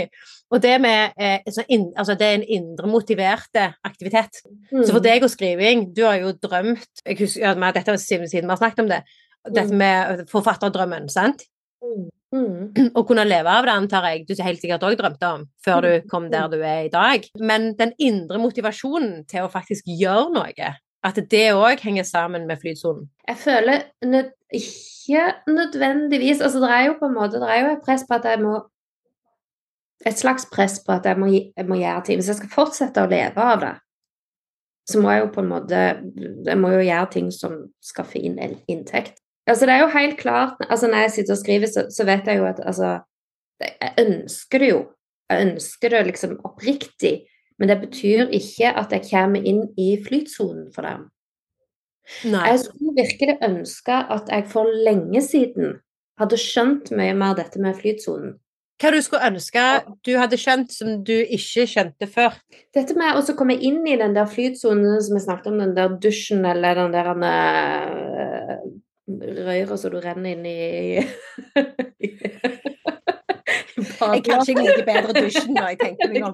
Og det med eh, altså det er en indre motiverte aktivitet. Mm. Så for mm. deg og skriving, du har jo drømt jeg husker, ja, Dette var siden vi har snakket om det. Dette mm. med forfatterdrømmen, sant? Mm. Mm. Å kunne leve av det, antar jeg du helt sikkert òg drømte om før du kom der du er i dag. Men den indre motivasjonen til å faktisk gjøre noe, at det òg henger sammen med flytsonen? Jeg føler nød, ikke nødvendigvis Altså, det er jo på en måte Det er jo et press på at jeg må Et slags press på at jeg må, jeg må gjøre ting. Hvis jeg skal fortsette å leve av det, så må jeg jo på en måte Jeg må jo gjøre ting som skaffer inn inntekt. Altså, det er jo helt klart altså Når jeg sitter og skriver, så, så vet jeg jo at altså Jeg ønsker det jo. Jeg ønsker det liksom oppriktig. Men det betyr ikke at jeg kommer inn i flytsonen for dem. Nei. Jeg skulle virkelig ønske at jeg for lenge siden hadde skjønt mye mer dette med flytsonen. Hva du skulle ønske du hadde skjønt som du ikke skjønte før? Dette med å komme inn i den der flytsonen som vi snakket om, den der dusjen eller den der uh, røyra så du renner inn i Jeg kan ikke like bedre dusjen når jeg tenker meg om.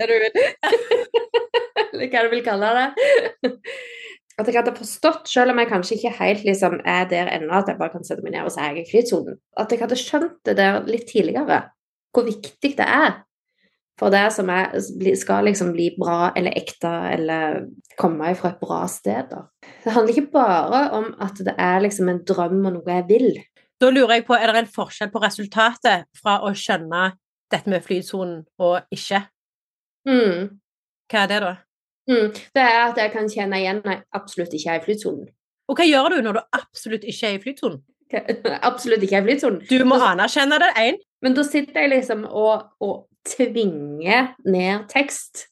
Eller hva du vil kalle det. At jeg hadde forstått, selv om jeg kanskje ikke helt liksom er der ennå, at jeg bare kan sette meg ned og si jeg er flytsonen, at jeg hadde skjønt det der litt tidligere, hvor viktig det er for det som er, skal liksom bli bra eller ekte eller komme fra et bra sted. Da. Det handler ikke bare om at det er liksom en drøm og noe jeg vil. Da lurer jeg på, Er det en forskjell på resultatet fra å skjønne dette med flytsonen og ikke. Mm. Hva er det, da? Mm. Det er at jeg kan kjenne igjen når jeg absolutt ikke er i flytsonen. Og hva gjør du når du absolutt ikke er i flytsonen? absolutt ikke er i flytsonen. Du må anerkjenne det, én. Men da sitter jeg liksom og, og tvinger ned tekst.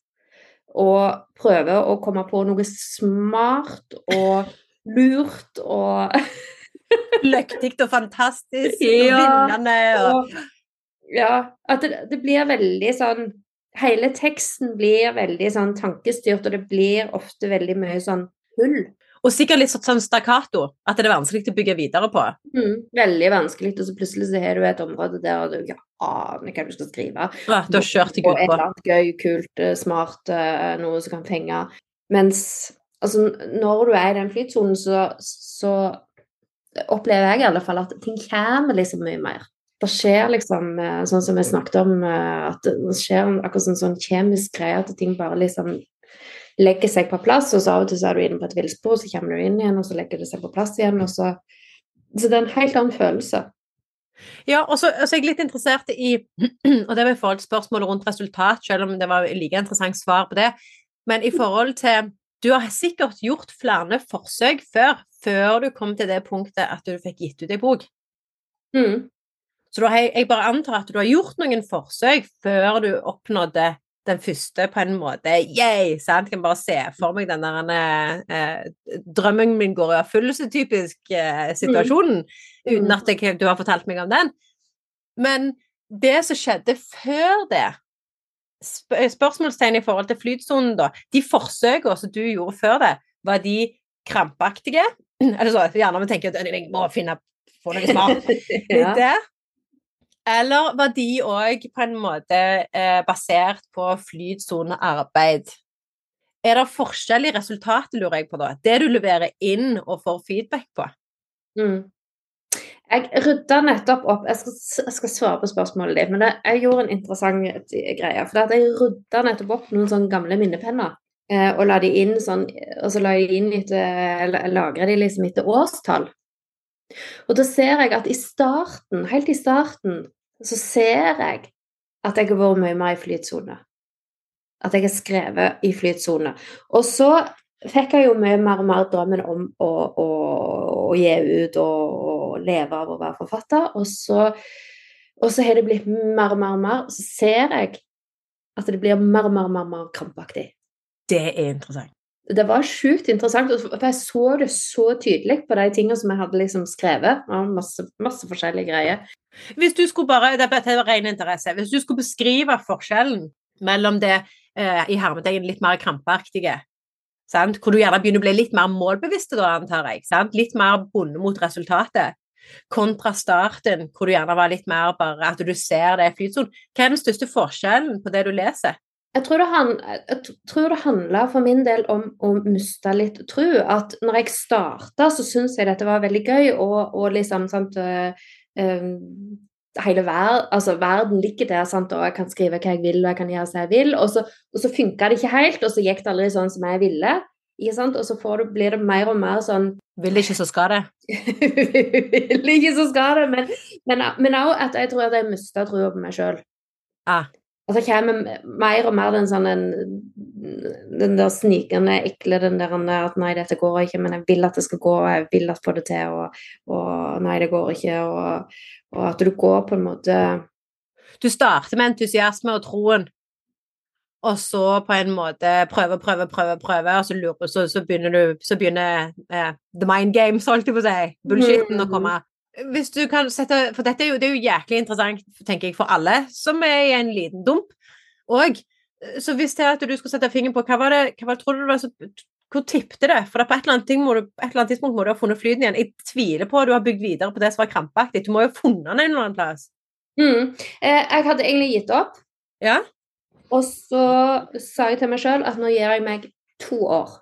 Og prøver å komme på noe smart og lurt og Løktig og fantastisk ja, og vinnende. Og, ja, at det, det, blir veldig sånn Hele teksten blir veldig sånn tankestyrt, og det blir ofte veldig mye sånn hull. Og sikkert litt sånn stakkato, at det er vanskelig å bygge videre på. Mm, veldig vanskelig, og så plutselig så har du et område der du ikke aner hva du skal skrive. Ja, du har kjørt deg ut på. Et eller annet gøy, kult, eh, smart, eh, noe som kan fenge. Mens altså, når du er i den flytsonen, så, så opplever jeg i alle fall at ting kommer liksom mye mer det skjer liksom eh, sånn som vi snakket om, at det skjer akkurat sånn, sånn kjemisk greie at ting bare liksom legger seg på plass, og så av og til så er du inne på et villspor, så kommer du inn igjen, og så legger det seg på plass igjen, og så Så det er en helt annen følelse. Ja, og så er jeg litt interessert i Og det var i forhold til spørsmålet rundt resultat, selv om det var like interessant svar på det, men i forhold til Du har sikkert gjort flere forsøk før, før du kom til det punktet at du fikk gitt ut ei bok. Mm. Så da, jeg, bare antar at du har gjort noen forsøk før du oppnådde den første på en måte Yay! Sant? Kan bare se for meg den der eh, Drømmen min går i oppfyllelse-typisk eh, situasjonen, mm. uten at jeg, du har fortalt meg om den. Men det som skjedde før det sp Spørsmålstegn i forhold til flytsonen, da. De forsøkene som du gjorde før det, var de krampaktige? Eller så, gjerne vi tenker at jeg må finne på noe smart. ja. det. Eller var de òg på en måte eh, basert på flytsonearbeid? Er det forskjell i resultatet, lurer jeg på da? Det du leverer inn og får feedback på? Mm. Jeg rydda nettopp opp Jeg skal, jeg skal, svare på spørsmålet ditt, men det, jeg gjorde en interessant greie. For jeg rydda nettopp opp noen sånne gamle minnepenner. Eh, og la de inn sånn Og så la de inn etter Lagra de liksom etter årstall. Og da ser jeg at i starten, helt i starten, så ser jeg at jeg har vært mye mer i flytsone. At jeg har skrevet i flytsone. Og så fikk jeg jo mye mer og mer drømmen om å, å, å gi ut og, leve av å være forfatter. Og så, og så har det blitt mer og mer og mer. Så ser jeg at det blir mer og mer, mer, mer krampaktig. Det er interessant det var sjukt interessant, for jeg så det så tydelig på de tingene som jeg hadde liksom skrevet. Masse, masse forskjellige greier. Hvis du skulle bare, det er ren interesse, hvis du skulle beskrive forskjellen mellom det eh, i hermetegn litt mer krampaktige sant? hvor du gjerne begynner å bli litt mer målbevisst, da, antar jeg. Sant? Litt mer bonde mot resultatet. Kontra starten, hvor du gjerne var litt mer bare at du ser det i flytsonen. Hva er den største forskjellen på det du leser? Jeg tror det, han, jeg tror det handla for min del om å miste litt tro. At når jeg starta, så syntes jeg dette var veldig gøy, og, og liksom sant, øh, hele verden, altså verden ligger der, sant? og jeg kan skrive hva jeg vil, og jeg kan gjøre som jeg vil. Og så, og så funka det ikke helt, og så gikk det aldri sånn som jeg ville. Og så du, blir det mer og mer sånn Vil ikke, så skal det. vil ikke, så skal det. Men, òg at jeg tror at jeg mista trua på meg sjøl. Ah. Og så kommer mer og mer den sånn den, den der snikende, ekle den der at nei, dette går ikke, men jeg vil at det skal gå, og jeg vil at få det til, og, og nei, det går ikke, og, og, at du går på en måte Du starter med entusiasme og troen, og så på en måte prøve, prøve, prøve, prøve, og så, lurer, så, så begynner du Så begynner eh, the mind games, holdt jeg på å si, bullshitten, å komme. Hvis du kan sette For dette er jo, det er jo jæklig interessant, tenker jeg, for alle som er i en liten dump. Og så hvis det er at du skulle sette fingeren på hva var det, hva var det, tror du var så hvor tippte det? For det på et eller, du, et eller annet tidspunkt må du ha funnet flyten igjen. Jeg tviler på at du har bygd videre på det som var krampaktig. Du må jo ha funnet den en eller annen plass. Mm. Eh, jeg hadde egentlig gitt opp. Ja. Og så sa jeg til meg sjøl at nå gir jeg meg to år.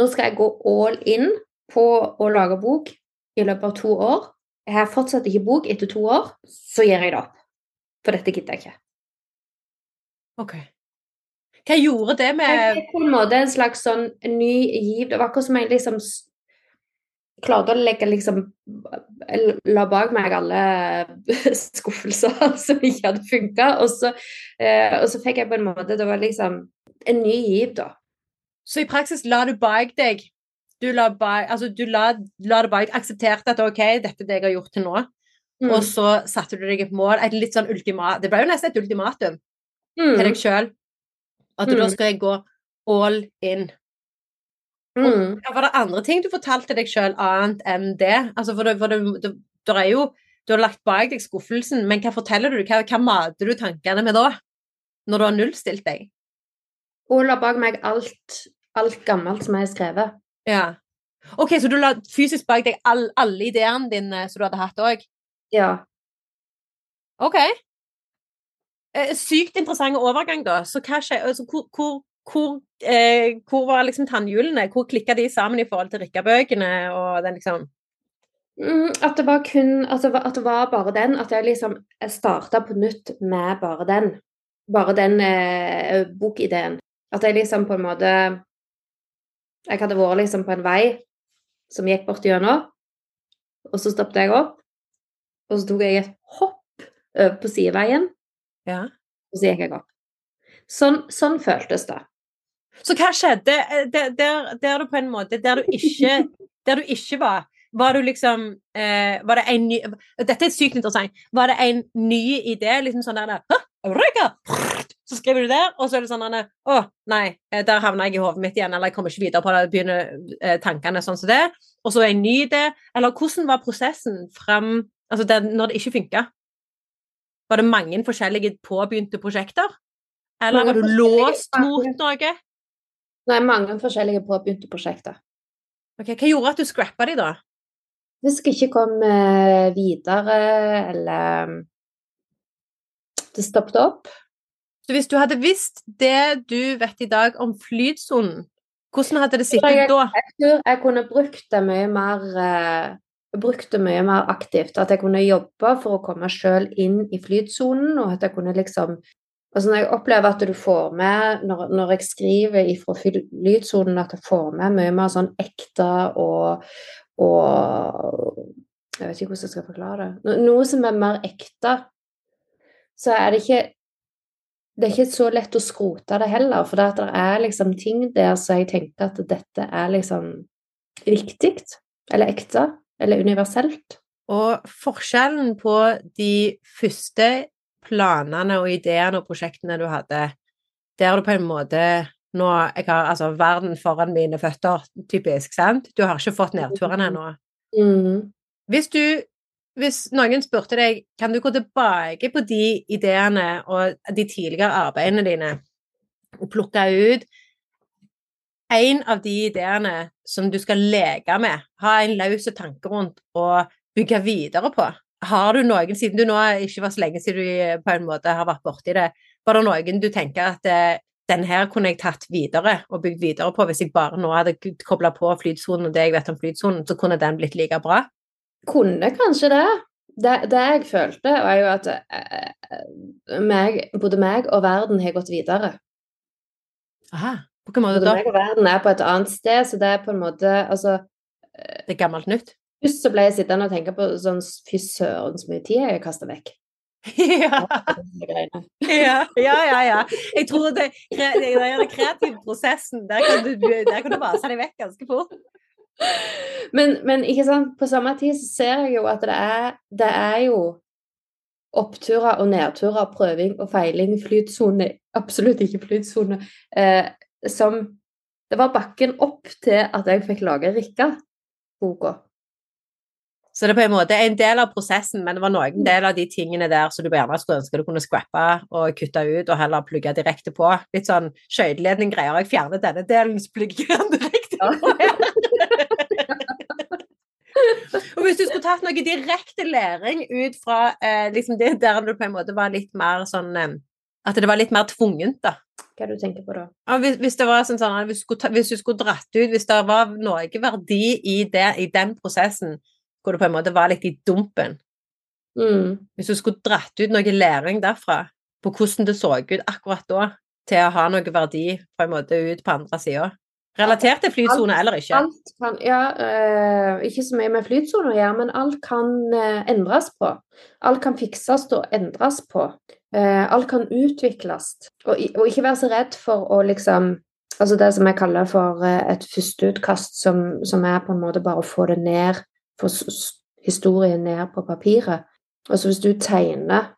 Nå skal jeg gå all in på å lage bok i løpet av to år. Jeg har fortsatt ikke bok etter to år, så gir jeg det opp. For dette gidder jeg ikke. Ok. Hva gjorde det med Det på en måte en slags sånn ny giv. Det var akkurat som jeg liksom klarte å legge liksom La bak meg alle skuffelser som ikke hadde funka. Og, eh, og, så fikk jeg på en måte Det var liksom en ny giv, da. Så i praksis la du bak deg Du la, bak, altså, du la, la det bak Aksepterte at OK, dette er det jeg har gjort til nå. Mm. Og så satte du deg et mål, et litt sånn ultimat Det ble jo nesten et ultimatum mm. til deg sjøl. At mm. da skal jeg gå all in. Mm. Og var det andre ting du fortalte deg sjøl annet enn det? Altså, for det, for det, det, det er jo Du har lagt bak deg skuffelsen, men hva forteller du? Hva, hva mater du tankene med da? Når du har nullstilt deg? Hun la bak meg alt, alt gammelt som jeg har skrevet. Ja. OK, så du la fysisk bak deg all, alle ideene dine som du hadde hatt òg? Ja. OK. Eh, sykt interessant overgang, da. Så hva skjer altså, hvor, hvor, hvor, eh, hvor, var liksom tannhjulene? Hvor klikka de sammen i forhold til Rikka-bøkene og den liksom mm, At det var kun at det var, at det var, bare den. At jeg liksom jeg starta på nytt med bare den. Bare den eh, bokideen. At jeg liksom på en måte Jeg hadde vært liksom på en vei som gikk bort gjennom, og så stoppet jeg opp. Og så tok jeg et hopp over på sideveien, ja. og så gikk jeg opp. Sånn, sånn føltes det. Så hva skjedde eh, der, der, der, du på en måte Der du ikke, der du ikke var? Var du liksom eh, Var det en ny Dette er sykt interessant. Var det en ny idé? Liksom sånn der Eureka! Så skriver du der, og så er det sånn Å, nei, eh, der havna jeg i hodet mitt igjen, eller jeg kommer ikke videre på det, begynner eh, tankene sånn som det. Og så er jeg ny det Eller hvordan var prosessen fram Altså det, når det ikke funka? Var det mange forskjellige påbegynte prosjekter? Eller var du låst mot noe? Nei, mange forskjellige påbegynte prosjekter. Ok, Hva gjorde at du scrappa de, da? Hvis jeg ikke kom eh, videre, eller det stoppet opp. Så hvis du hadde visst det du vet i dag om flytsonen, hvordan hadde det sittet da? Jeg tror jeg kunne brukt det mye mer uh, brukt det mye mer aktivt. At jeg kunne jobbe for å komme sjøl inn i flytsonen, og at jeg kunne liksom Altså når jeg opplever at du får med, når, når jeg skriver ifra lydsonen, at jeg får med mye mer sånn ekte og, og Jeg vet ikke hvordan jeg skal forklare det. Noe som er mer ekte, så er det ikke det er ikke så lett å skrote det heller, for det er liksom ting der så jeg tenker at dette er liksom viktig, eller ekte, eller universelt. Og forskjellen på de første planene og ideene og prosjektene du hadde, der du på en måte nå Jeg har altså verden foran mine føtter, typisk, sant? Du har ikke fått nedturene ennå. Mm. Hvis du Hvis noen spurte deg kan du gå tilbake på de ideene og de tidligere arbeidene dine og plukke ut en av de ideene som du skal leke med, ha en løs tanke rundt og bygge videre på? Har du noen, siden du nå ikke var så lenge siden du på en måte har vært borti det, var det noen du tenker at eh, den her kunne jeg tatt videre og bygd videre på hvis jeg bare nå hadde kobla på flytsonen og det jeg vet om flytsonen, så kunne den blitt like bra? Kunne kanskje det. Det, det jeg følte, var jo at eh, meg, både meg og verden har gått videre. Aha, på hvilken måte Både da? meg og verden er på et annet sted, så det er på en måte Altså, Det er gammelt nytt? først så ble jeg sittende og tenke på sånn Fy søren, så mye tid jeg har kasta vekk. ja, ja, ja, ja, ja. Jeg tror det, det, det er den kreative prosessen, der kan du, der kan du vase deg vekk ganske fort. Men, men ikke sant, på samme tid så ser jeg jo at det er, det er jo oppturer og nedturer, prøving og feiling, flytsone, absolutt ikke flytsone, eh, som Det var bakken opp til at jeg fikk lage Rikka-boka. Så det er på en måte en del av prosessen, men det var noen del av de tingene der som du gjerne skulle ønske du kunne scrappe og kutte ut, og heller plugge direkte på. Litt sånn skøyteledning-greier. Jeg fjerner denne delen, så plugger jeg den direkte på. og hvis du skulle tatt noe direkte læring ut fra eh, liksom det der du på en måte var litt mer sånn eh, At det var litt mer tvungent, da. Hva er det du tenker på da? Hvis, hvis det var sånn, sånn hvis, du skulle ta, hvis du skulle dratt ut Hvis det var noe verdi i, det, i den prosessen hvor du på en måte var litt i dumpen Mm. Hvis du skulle dratt ut noe læring derfra på hvordan det så ut akkurat da, til å ha noe verdi på en måte ut på andre sida Relatert til flytsone eller ikke? Alt kan Ja, uh, ikke så mye med flytsoner å gjøre, men alt kan uh, endres på. Alt kan fikses og endres på. Uh, alt kan utvikles. Og, og ikke være så redd for å liksom Altså det som jeg kaller for et førsteutkast, som, som er på en måte bare å få det ned, få historien ned på papiret. Altså hvis du tegner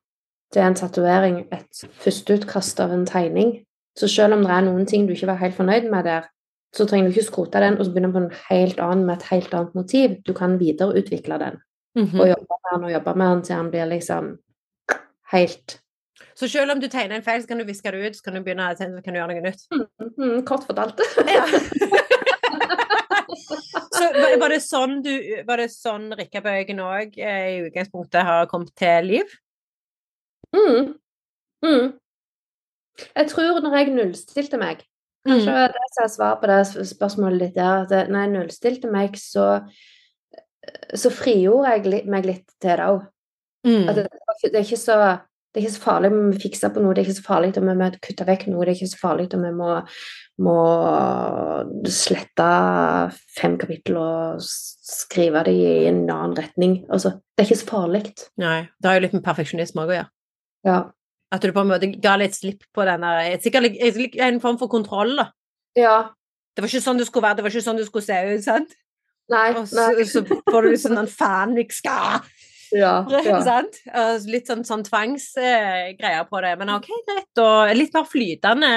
til en tatovering et førsteutkast av en tegning, så selv om det er noen ting du ikke var helt fornøyd med der, så trenger du ikke skrote den og så begynne på en helt annen med et helt annet motiv. Du kan videreutvikle den Mhm. og jobbe med den og jobbe med den til den blir liksom helt Så selv om du tegner en feil, så kan du viske det ut, så kan du begynne så kan du gjøre noe nytt? Mhm, Kort fortalt. Ja. så var- var det sånn du Var det sånn Rikkabøygen òg i utgangspunktet har kommet til liv? Mm. Mm. Jeg tror når jeg nullstilte meg Kanskje Mm. det som er svar på det spørsmålet ditt der, at når jeg nullstilte meg, så, så frigjorde jeg meg litt til det òg. Mm. Det, det, er ikke så, det er ikke så farlig om vi fikser på noe, det er ikke så farlig om vi må kutte vekk noe, det er ikke så farlig om vi må, må slette fem kapittel og skrive det i en annen retning. Altså, det er ikke så farlig. Nei. Det har jo litt med perfeksjonisme òg å gjøre. Ja. At du på en måte ga litt slipp på den der Sikkert en form for kontroll, da. ja. Det var ikke sånn det skulle være, det var ikke sånn det skulle se ut, sant? Nei. Og så, nei. så får du sånn en fan jeg skal Ja, ja. Sant? Litt sånn, sånn tvangsgreier på det. Men ok, greit. Og litt mer flytende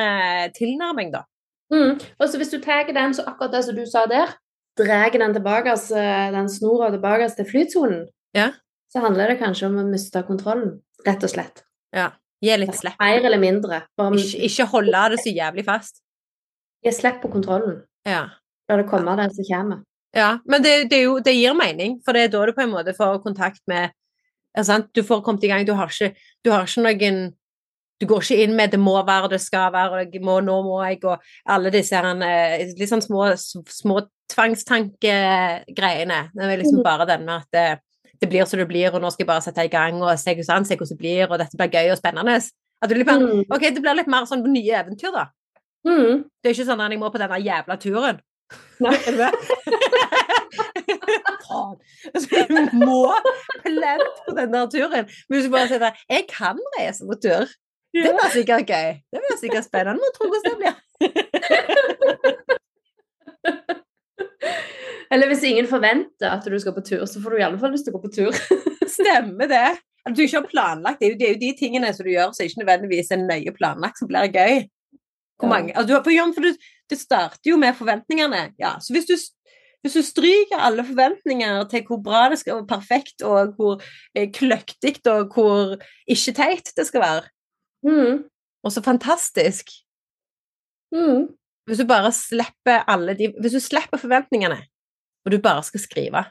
tilnærming, da. Mm. Og så hvis du tar den, så akkurat det som du sa der, drar den tilbake, altså, den snora tilbake til flytsonen, Ja. så handler det kanskje om å miste kontrollen, rett og slett. Ja. Gi litt slipp. Mer eller mindre. Om... Ikke, ikke holde det så jævlig fast. gi slipp på kontrollen. Ja. La det komme det som kommer. ja. Men det, det, jo, det gir mening, for det er da du på en måte får kontakt med? Du får kommet i gang. Du har ikke, du har ikke noen Du går ikke inn med 'det må være, det skal være', og må, 'nå må jeg', og alle disse her, eh, litt sånn små, små tvangstankegreiene. Det er liksom Mhm. bare den med at det, blir som det blir, og nå skal jeg bare sette i gang og se hvordan, se hvordan det blir, og dette blir gøy og spennende. At det, blir bare, Mm. ok, det blir litt mer sånn nye eventyr, da. Mm. Det er ikke sånn at jeg må på denne jævla turen. Nei. Er du med? Faen. du må plent på denne turen. Men hvis du bare sier at jeg kan reise på tur, det blir sikkert gøy. Det blir sikkert spennende. Må tro hvordan det blir. Eller hvis ingen forventer at du skal på tur, så får du i alle fall lyst til å gå på tur. Stemmer det. At du ikke har planlagt. Det det er jo de tingene som du gjør som ikke nødvendigvis er nøye planlagt, som blir gøy. Hvor Ja. altså, du for du, det starter jo med forventningene. Ja, så hvis du, hvis du stryker alle forventninger til hvor bra det skal være, perfekt, og hvor eh, kløktig og hvor ikke teit det skal være, Mm. og så fantastisk, Mm. Hvis du bare slipper alle de Hvis du slipper forventningene, og du bare skal skrive,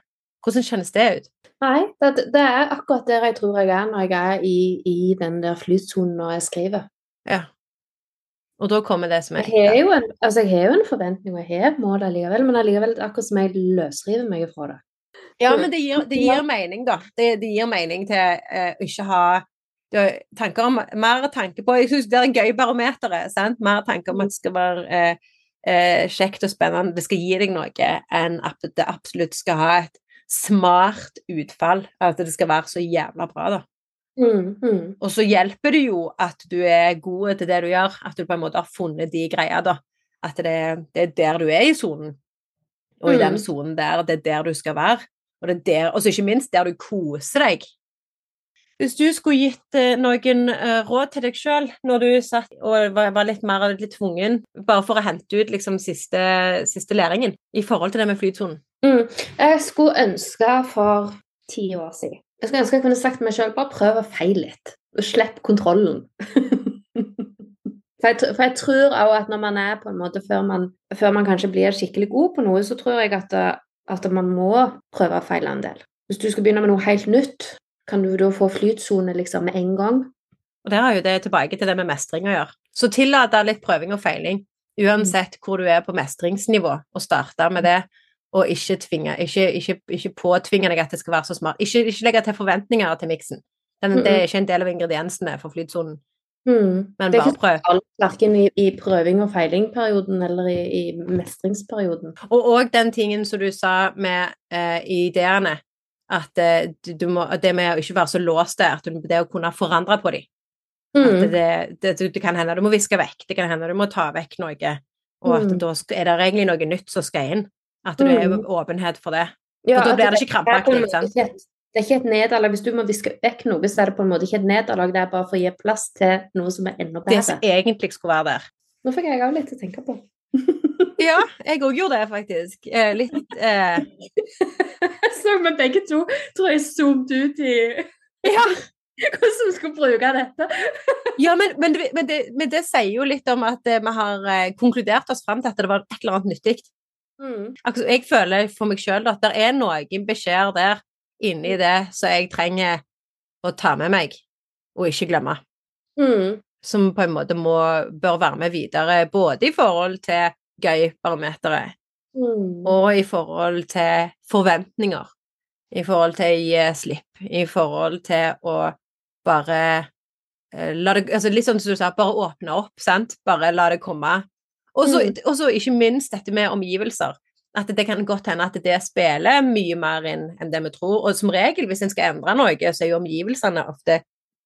hvordan kjennes det ut? Nei, det, det er akkurat der jeg tror jeg er når jeg er i, i den der flytsonen når jeg skriver. Ja. Og da kommer det som er Jeg har jo en, altså jeg har jo en forventning, og jeg har et mål allikevel, men allikevel akkurat som jeg løsriver meg fra det. Ja, men det gir, det gir mening, da. Det, det gir mening til eh, ikke ha tanker om, mer tanke på Jeg syns det er en gøy barometer. sant? Mer tanke om at det skal være eh, eh, kjekt og spennende, det skal gi deg noe, enn at det absolutt skal ha et smart utfall. At det skal være så jævla bra, da. Mm, mm. Og så hjelper det jo at du er god til det du gjør, at du på en måte har funnet de greia, da. At det, det er der du er i sonen. Og i den Mm. sonen der, det er der du skal være. Og det er der, og så ikke minst der du koser deg. Hvis du skulle gitt eh, noen eh, råd til deg sjøl når du satt og var, litt mer litt tvungen, bare for å hente ut liksom siste, siste læringen i forhold til det med flytonen? Mm. Jeg skulle ønske for ti år siden Jeg skulle ønske jeg kunne sagt til meg sjøl bare prøv å feile litt, og slipp kontrollen. for, jeg, for jeg tror òg at når man er på en måte før man, før man kanskje blir skikkelig god på noe, så tror jeg at, at man må prøve å feile en del. Hvis du skal begynne med noe helt nytt, kan du da få flytsone liksom med en gang? Og der er jo det tilbake til det med mestring å gjøre. Så tillat litt prøving og feiling, uansett hvor du er på mestringsnivå, og starte med det. Og ikke tvinge, ikke, ikke, ikke påtvinge deg at det skal være så smart. Ikke, ikke legge til forventninger til miksen. Den, Det er ikke en del av ingrediensene for flytsonen, Mm. men Det bare prøv. farlig, Verken i, i prøving- og feilingperioden eller i, i mestringsperioden. Og òg den tingen som du sa med eh, ideene, at eh, du, må, det med å ikke være så låst der, at du, det å kunne forandre på dem. Mm. det, det, det, kan hende du må viske vekk, det kan hende du må ta vekk noe, og at Mm. da er det egentlig noe nytt som skal inn. At det er Mm. åpenhet for det. Ja, For da blir det ikke krampaktig, sant? Det er ikke et nederlag. Hvis du må viske vekk noe, så er det på en måte ikke et nederlag. Det er bare for å gi plass til noe som er enda Det som egentlig skulle være der. Nå fikk jeg òg litt å tenke på. Ja, jeg òg gjorde det, faktisk. Eh, litt eh, Så vi begge to tror jeg zoomet ut i Ja. hvordan vi skulle bruke dette. Ja, men, men, det, men, det, men det sier jo litt om at eh, vi har eh, konkludert oss fram til at det var et eller annet nyttig. Mm. Altså, jeg føler for meg sjøl at det er noen beskjeder der inni det som jeg trenger å ta med meg, og ikke glemme. Mm. Som på en måte må, bør være med videre, både i forhold til gøy-barometeret Mm. og i forhold til forventninger. I forhold til å gi slipp. I forhold til å bare eh, la det altså Litt sånn som du sa, bare åpne opp, sant? Bare la det komme. Og så Mm. ikke minst dette med omgivelser. At det kan godt hende at det spiller mye mer inn enn det vi tror. Og som regel, hvis en skal endre noe, så er jo omgivelsene ofte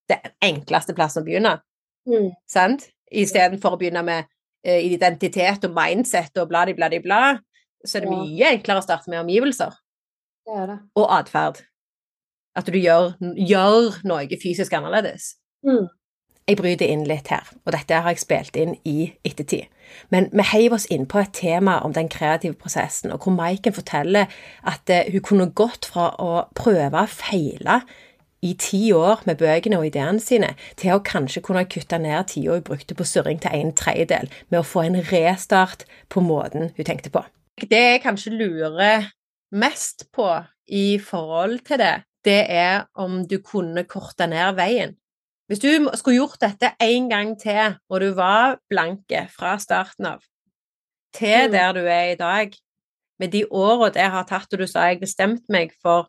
det enkleste plassen å begynne. Mm. sant? Istedenfor å begynne med eh, identitet og mindset og bla, bla, bla, så er det Ja. mye enklere å starte med omgivelser Det det. og atferd. At du gjør, gjør noe fysisk annerledes. Mm. Jeg bryter inn litt her, og dette har jeg spilt inn i ettertid. Men vi heiv oss inn på et tema om den kreative prosessen, og hvor Maiken forteller at eh, hun kunne gått fra å prøve og feile i ti år med bøkene og ideene sine, til å kanskje kunne kutte ned tida hun brukte på surring til en tredjedel, med å få en restart på måten hun tenkte på. Det jeg kanskje lurer mest på i forhold til det, det er om du kunne korte ned veien. Hvis du skulle gjort dette en gang til, og du var blanke fra starten av, til Mm. der du er i dag, med de årene det har tatt, og du sa jeg bestemte meg for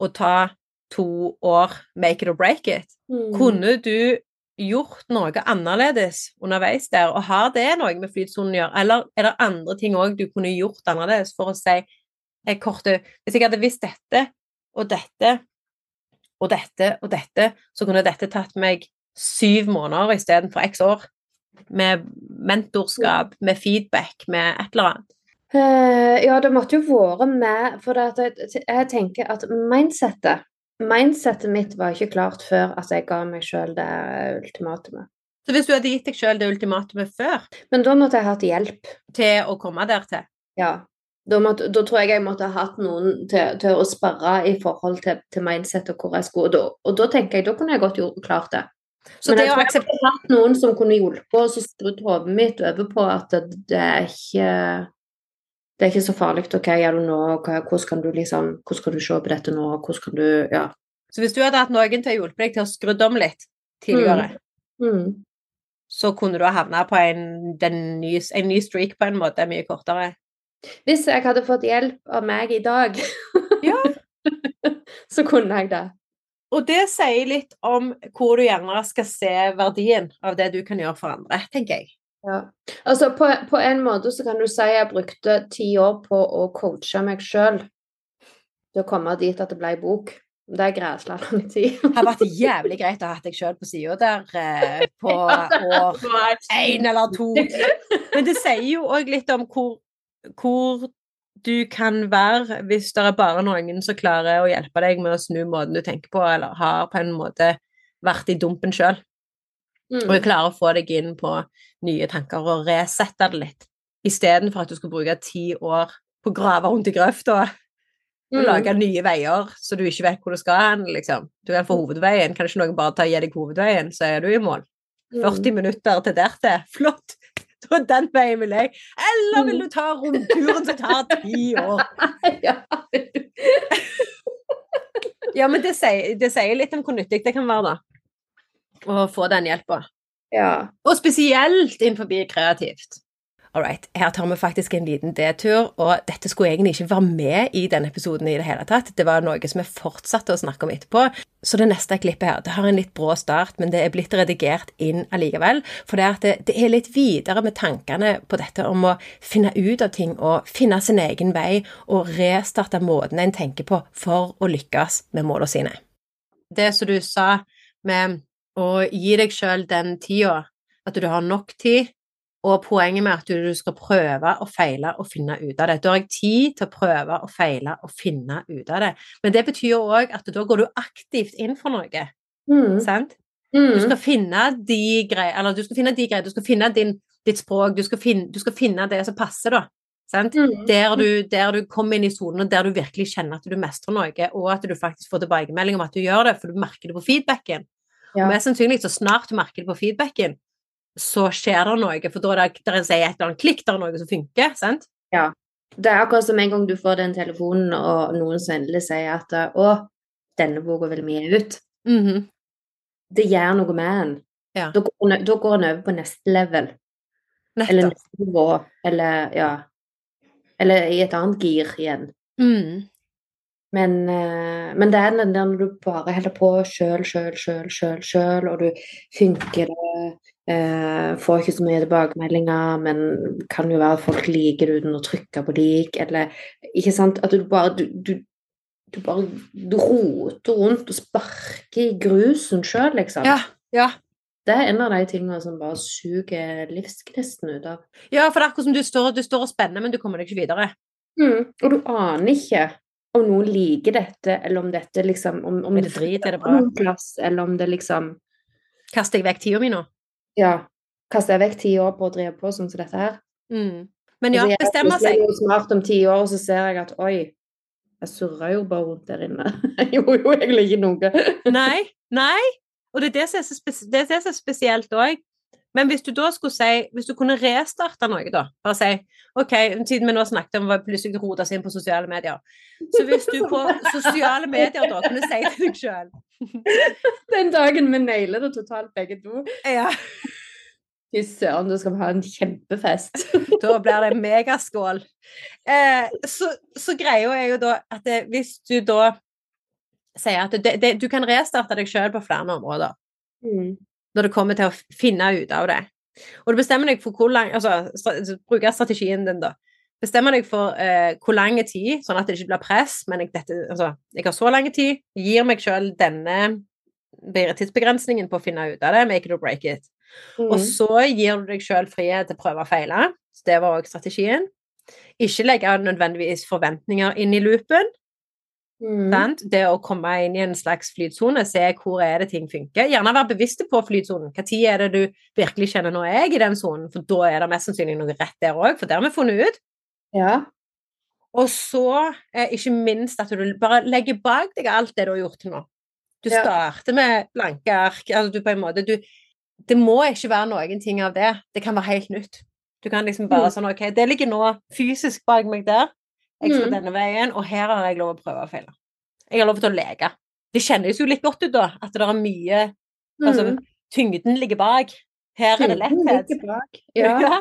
å ta to år, make it or break it, Mm. kunne du gjort noe annerledes underveis der, og har det noe med flytsonen å gjøre, eller er det andre ting òg du kunne gjort annerledes for å si jeg korte, Hvis jeg hadde visst dette og dette og dette og dette, så kunne dette tatt meg syv måneder istedenfor x år. Med mentorskap, med feedback, med et eller annet. Eh, ja, det måtte jo vært med For det at jeg, jeg tenker at mindsettet Mindsettet mitt var ikke klart før at jeg ga meg sjøl det ultimatumet. Så hvis du hadde gitt deg sjøl det ultimatumet før Men da måtte jeg hatt hjelp. til å komme der til Ja. Da, måtte, da tror jeg jeg måtte ha hatt noen til, til å sparre i forhold til, til mindset og hvor jeg skulle. Og da, og da tenker jeg, da kunne jeg godt gjort, klart det. Så Men det jeg tror jeg hadde hatt noen som kunne hjulpet og så skrudd hodet mitt over på at det, det er ikke det er ikke så farlig. Ok, gjør du nå? Hvordan kan du liksom, hvordan kan du se på dette nå? Hvordan kan du Ja. Så hvis du hadde hatt noen til å hjelpe deg til å skru om litt tidligere, Mm. så kunne du ha havna på en, den nye, en ny streak på en måte, mye kortere. Hvis jeg hadde fått hjelp av meg i dag, Ja. så kunne jeg det. Og det sier litt om hvor du gjerne skal se verdien av det du kan gjøre for andre, tenker jeg. Ja. Altså, på, på en måte så kan du si jeg brukte ti år på å coache meg sjøl til å komme dit at det ble bok. Det er græsla lang tid. Det har vært jævlig greit å ha hatt deg sjøl på sida der eh, på år én eller to. Men det sier jo òg litt om hvor, hvor du kan være hvis det er bare noen som klarer å hjelpe deg med å snu måten du tenker på, eller har på en måte vært i dumpen sjøl, og jeg klarer å få deg inn på nye tanker og resette det litt, istedenfor at du skal bruke ti år på å grave rundt i grøfta og Mm. lage nye veier så du ikke vet hvor du skal hen, liksom. Du kan få hovedveien, kan ikke noen bare ta gi deg hovedveien, så er du i mål. Mm. 40 minutter til der til. Flott! Da den veien vil jeg. Eller vil du ta rundturen som tar ti år? ja. Ja, men det sier, det sier litt om hvor nyttig det kan være, da. Å få den hjelpa. ja. Og spesielt innenfor kreativt. All right, her tar vi faktisk en liten detur, og dette skulle egentlig ikke være med i denne episoden i det hele tatt. Det var noe som vi fortsatte å snakke om etterpå. Så det neste klippet her, det har en litt brå start, men det er blitt redigert inn allikevel. For det, er det, det er litt videre med tankene på dette om å finne ut av ting og finne sin egen vei og restarte måten en tenker på for å lykkes med målene sine. Det som du sa med å gi deg sjøl den tida, at du har nok tid, og poenget med at du skal prøve og feile og finne ut av det. Da har jeg tid til å prøve og feile og finne ut av det. Men det betyr òg at da går du aktivt inn for noe. Mm. sant? Du Mm. skal finne de greier, eller du skal finne de greier, du skal finne din, ditt språk, du skal, finne, du skal finne det som passer, da. Sant? Mm. Der du, der du kommer inn i sonen, og der du virkelig kjenner at du mestrer noe, og at du faktisk får tilbakemelding om at du gjør det, for du merker det på feedbacken. Ja. Mest sannsynlig så snart du merker det på feedbacken, så skjer det noe, for da er det, der er et eller annet klikk, det er noe som funker, sant? Det er akkurat som en gang du får den telefonen, og noen som endelig sier at å, denne boka vil vi gi ut. Mhm. Det gjør noe med en. Ja. Da, går en, en over på neste level, eller neste nivå, eller ja Eller i et annet gir igjen. Mm. Men, eh, men det er den der når du bare holder på sjøl, sjøl, sjøl, sjøl, sjøl, og du funker det, eh, får ikke så mye tilbakemeldinger, men kan jo være at folk liker det uten å trykke på lik, eller ikke sant, at du bare du, du, du bare du roter rundt og sparker i grusen sjøl, liksom. Ja, ja. Det er en av de tingene som bare suger livsgnisten ut av. ja, for det er akkurat som du står, du står og spenner, men du kommer deg ikke videre. Mm. Og du aner ikke om noen liker dette, eller om dette liksom om, om Er det drit, er det bra? plass, eller om det liksom Kaster jeg vekk tida mi nå? Ja. Kaster jeg vekk ti år på å drive på sånn som dette her? Mm. Men ja, Altså, bestemmer hvis jeg seg. er smart om ti år, så ser jeg at oi, jeg surra jo bare rundt der inne. Jeg gjorde jo egentlig ikke noe. Nei, nei. Og det er det som er så, spes det er det som er spesielt òg. Men hvis du da skulle si Hvis du kunne restarte noe, da Bare si OK, siden vi nå snakket om å plutselig rote oss inn på sosiale medier Så hvis du på sosiale medier da kunne si til deg sjøl Den dagen vi nailer det totalt, begge to. ja, Fy søren, da skal vi ha en kjempefest. Da blir det megaskål. Eh, så, så greia er jo da at det, hvis du da sier at det, det, du kan restarte deg sjøl på flere områder Mm. Når det kommer til å finne ut av det. Og du bestemmer deg for hvor lang Altså, Bruker bruke strategien din, da. Bestemmer deg for eh, hvor lang tid, sånn at det ikke blir press, men jeg, dette, altså, jeg har så lang tid, gir meg sjøl denne tidsbegrensningen på å finne ut av det, make it or break it. Og Mm. så gir du deg sjøl frihet til å prøve og feile. Så det var òg strategien. Ikke legge nødvendigvis forventninger inn i loopen. Mm. Det å komme inn i en slags flytsone, se hvor er det ting funker. Gjerne være bevisst på flytsonen. Når er det du virkelig kjenner nå er jeg i den sonen? For da er det mest sannsynlig noe rett der òg, for det har vi funnet ut. Ja. Og så, eh, ikke minst, at du bare legger bak deg alt det du har gjort til nå. Du Ja. starter med blanke ark. Altså du på en måte du, Det må ikke være noen ting av det. Det kan være helt nytt. Du kan liksom bare Mm. sånn OK, det ligger nå fysisk bak meg der. Jeg skal Mm. denne veien, og her har jeg lov å prøve og feile. Jeg har lov til å leke. Det kjennes jo litt godt ut, da, at det er mye Altså, Mm. tyngden ligger bak. Her er det letthet. Ja, Ja.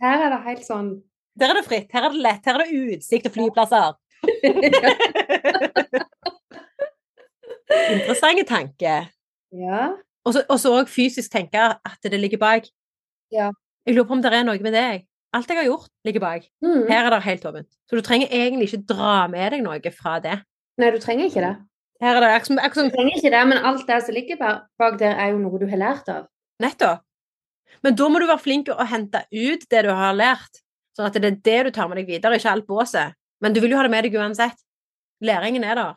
her er det helt sånn Der er det fritt. Her er det lett. Her er det utsikt og flyplasser. Interessante tanke. Ja. Og så- òg fysisk tenke at det ligger bak. Ja. Jeg lurer på om det er noe med deg. Alt jeg har gjort, ligger bak. Mm. Her er det helt åpent. Så du trenger egentlig ikke dra med deg noe fra det. Nei, du trenger ikke det. Her er det akkurat som- akkurat Du trenger ikke det, men alt det som ligger bak- der, er jo noe du har lært av. Nettopp. Men da må du være flink til å hente ut det du har lært, sånn at det er det du tar med deg videre, ikke alt båset. Men du vil jo ha det med deg uansett. Læringen er der.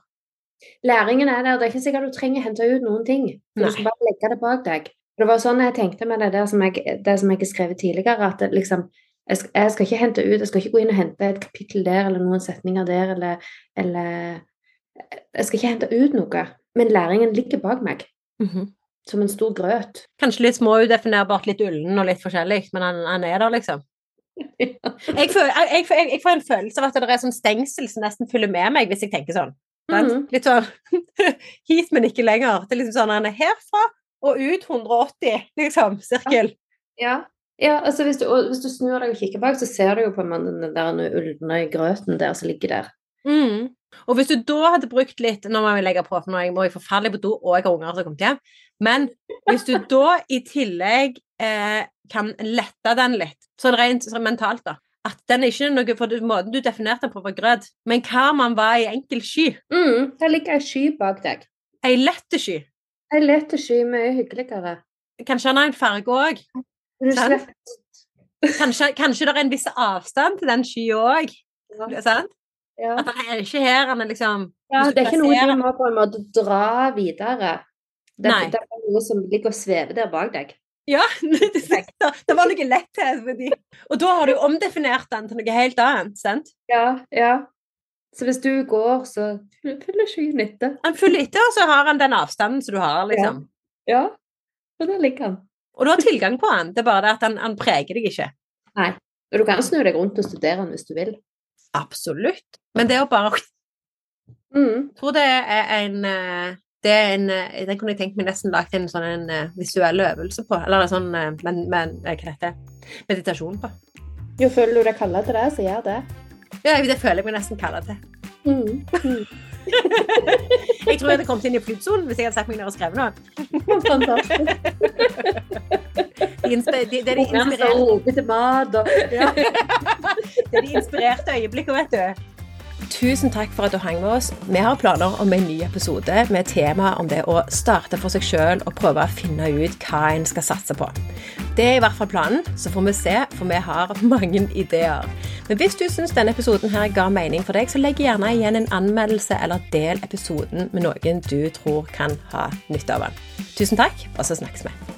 Læringen er der. Det er ikke sikkert du trenger å hente ut noen ting. Du skal bare legge det bak deg. Det var sånn jeg tenkte med det der som jeg, det som jeg skrevet tidligere, at det liksom jeg skal, jeg skal ikke hente ut, jeg skal ikke gå inn og hente et kapittel der eller noen setninger der, eller, eller Jeg skal ikke hente ut noe. Men læringen ligger bak meg, som en stor grøt. Kanskje litt småudefinerbart, litt ullen og litt forskjellig, men han, han er der, liksom. Jeg, får, jeg, jeg får en følelse av at det er sånn stengsel som nesten følger med meg hvis jeg tenker sånn. Mm -hmm. Litt sånn hit, men ikke lenger. Det er liksom sånn han er herfra og ut 180, liksom. Sirkel. Ja. ja altså hvis du, hvis du snur deg og kikker bak, så ser du jo på den der ulne grøten der som ligger der. Mm. Og hvis du da hadde brukt litt Nå må jeg legge på, for nå må jeg forferdelig på do, og jeg har unger som har kommet hjem. Men hvis du da i tillegg eh, kan lette den litt, sånn rent sånn mentalt, da At den er ikke noe For måten du definerte den på, var grøt. Men hva man var i enkel sky. Mm, der ligger ei sky bak deg. Ei lett sky. Ei lett sky, mye hyggeligere. Kanskje han har en farge òg. Kanskje, kanskje det er en viss avstand til den skya òg. Ja. At han er ikke her, han er liksom ja, det er ikke noe du må på en måte dra videre. Det, det er noe som ligger og svever der bak deg. Ja, det, det, det var noe letthet ved de. Og da har du omdefinert den til noe helt annet, sant? Ja, ja. Så hvis du går, så fyller skyen etter. Han følger etter, og så har han den avstanden som du har, liksom. Ja, og der ligger han. Og du har tilgang på han, det er bare det at han, han preger deg ikke. Og du kan snu deg rundt og studere han hvis du vil. Absolutt. Men det å bare Mm. Jeg tror det er en eh, det er en, eh, Den kunne jeg tenkt meg nesten lagt en sånn en eh, visuell øvelse på. Eller en sånn men, men, hva heter det? Meditasjon på. Jo, føler du deg kalla til det, så gjør det. Ja, det føler jeg meg nesten kalla til. Mm. Mm. Jeg tror jeg hadde kommet inn i flytsonen hvis jeg hadde satt meg ned og skrevet noe. Fantastisk. De Det er de inspirerte, ja. det er de inspirerte øyeblikkene, vet du. Tusen takk for at du hang med oss. Vi har planer om en ny episode med tema om det å starte for seg sjøl og prøve å finne ut hva en skal satse på. Det er i hvert fall planen, så får vi se, for vi har mange ideer. Men hvis du syns denne episoden her ga mening for deg, så legg gjerne igjen en anmeldelse eller del episoden med noen du tror kan ha nytte av den. Tusen takk, og så snakkes vi.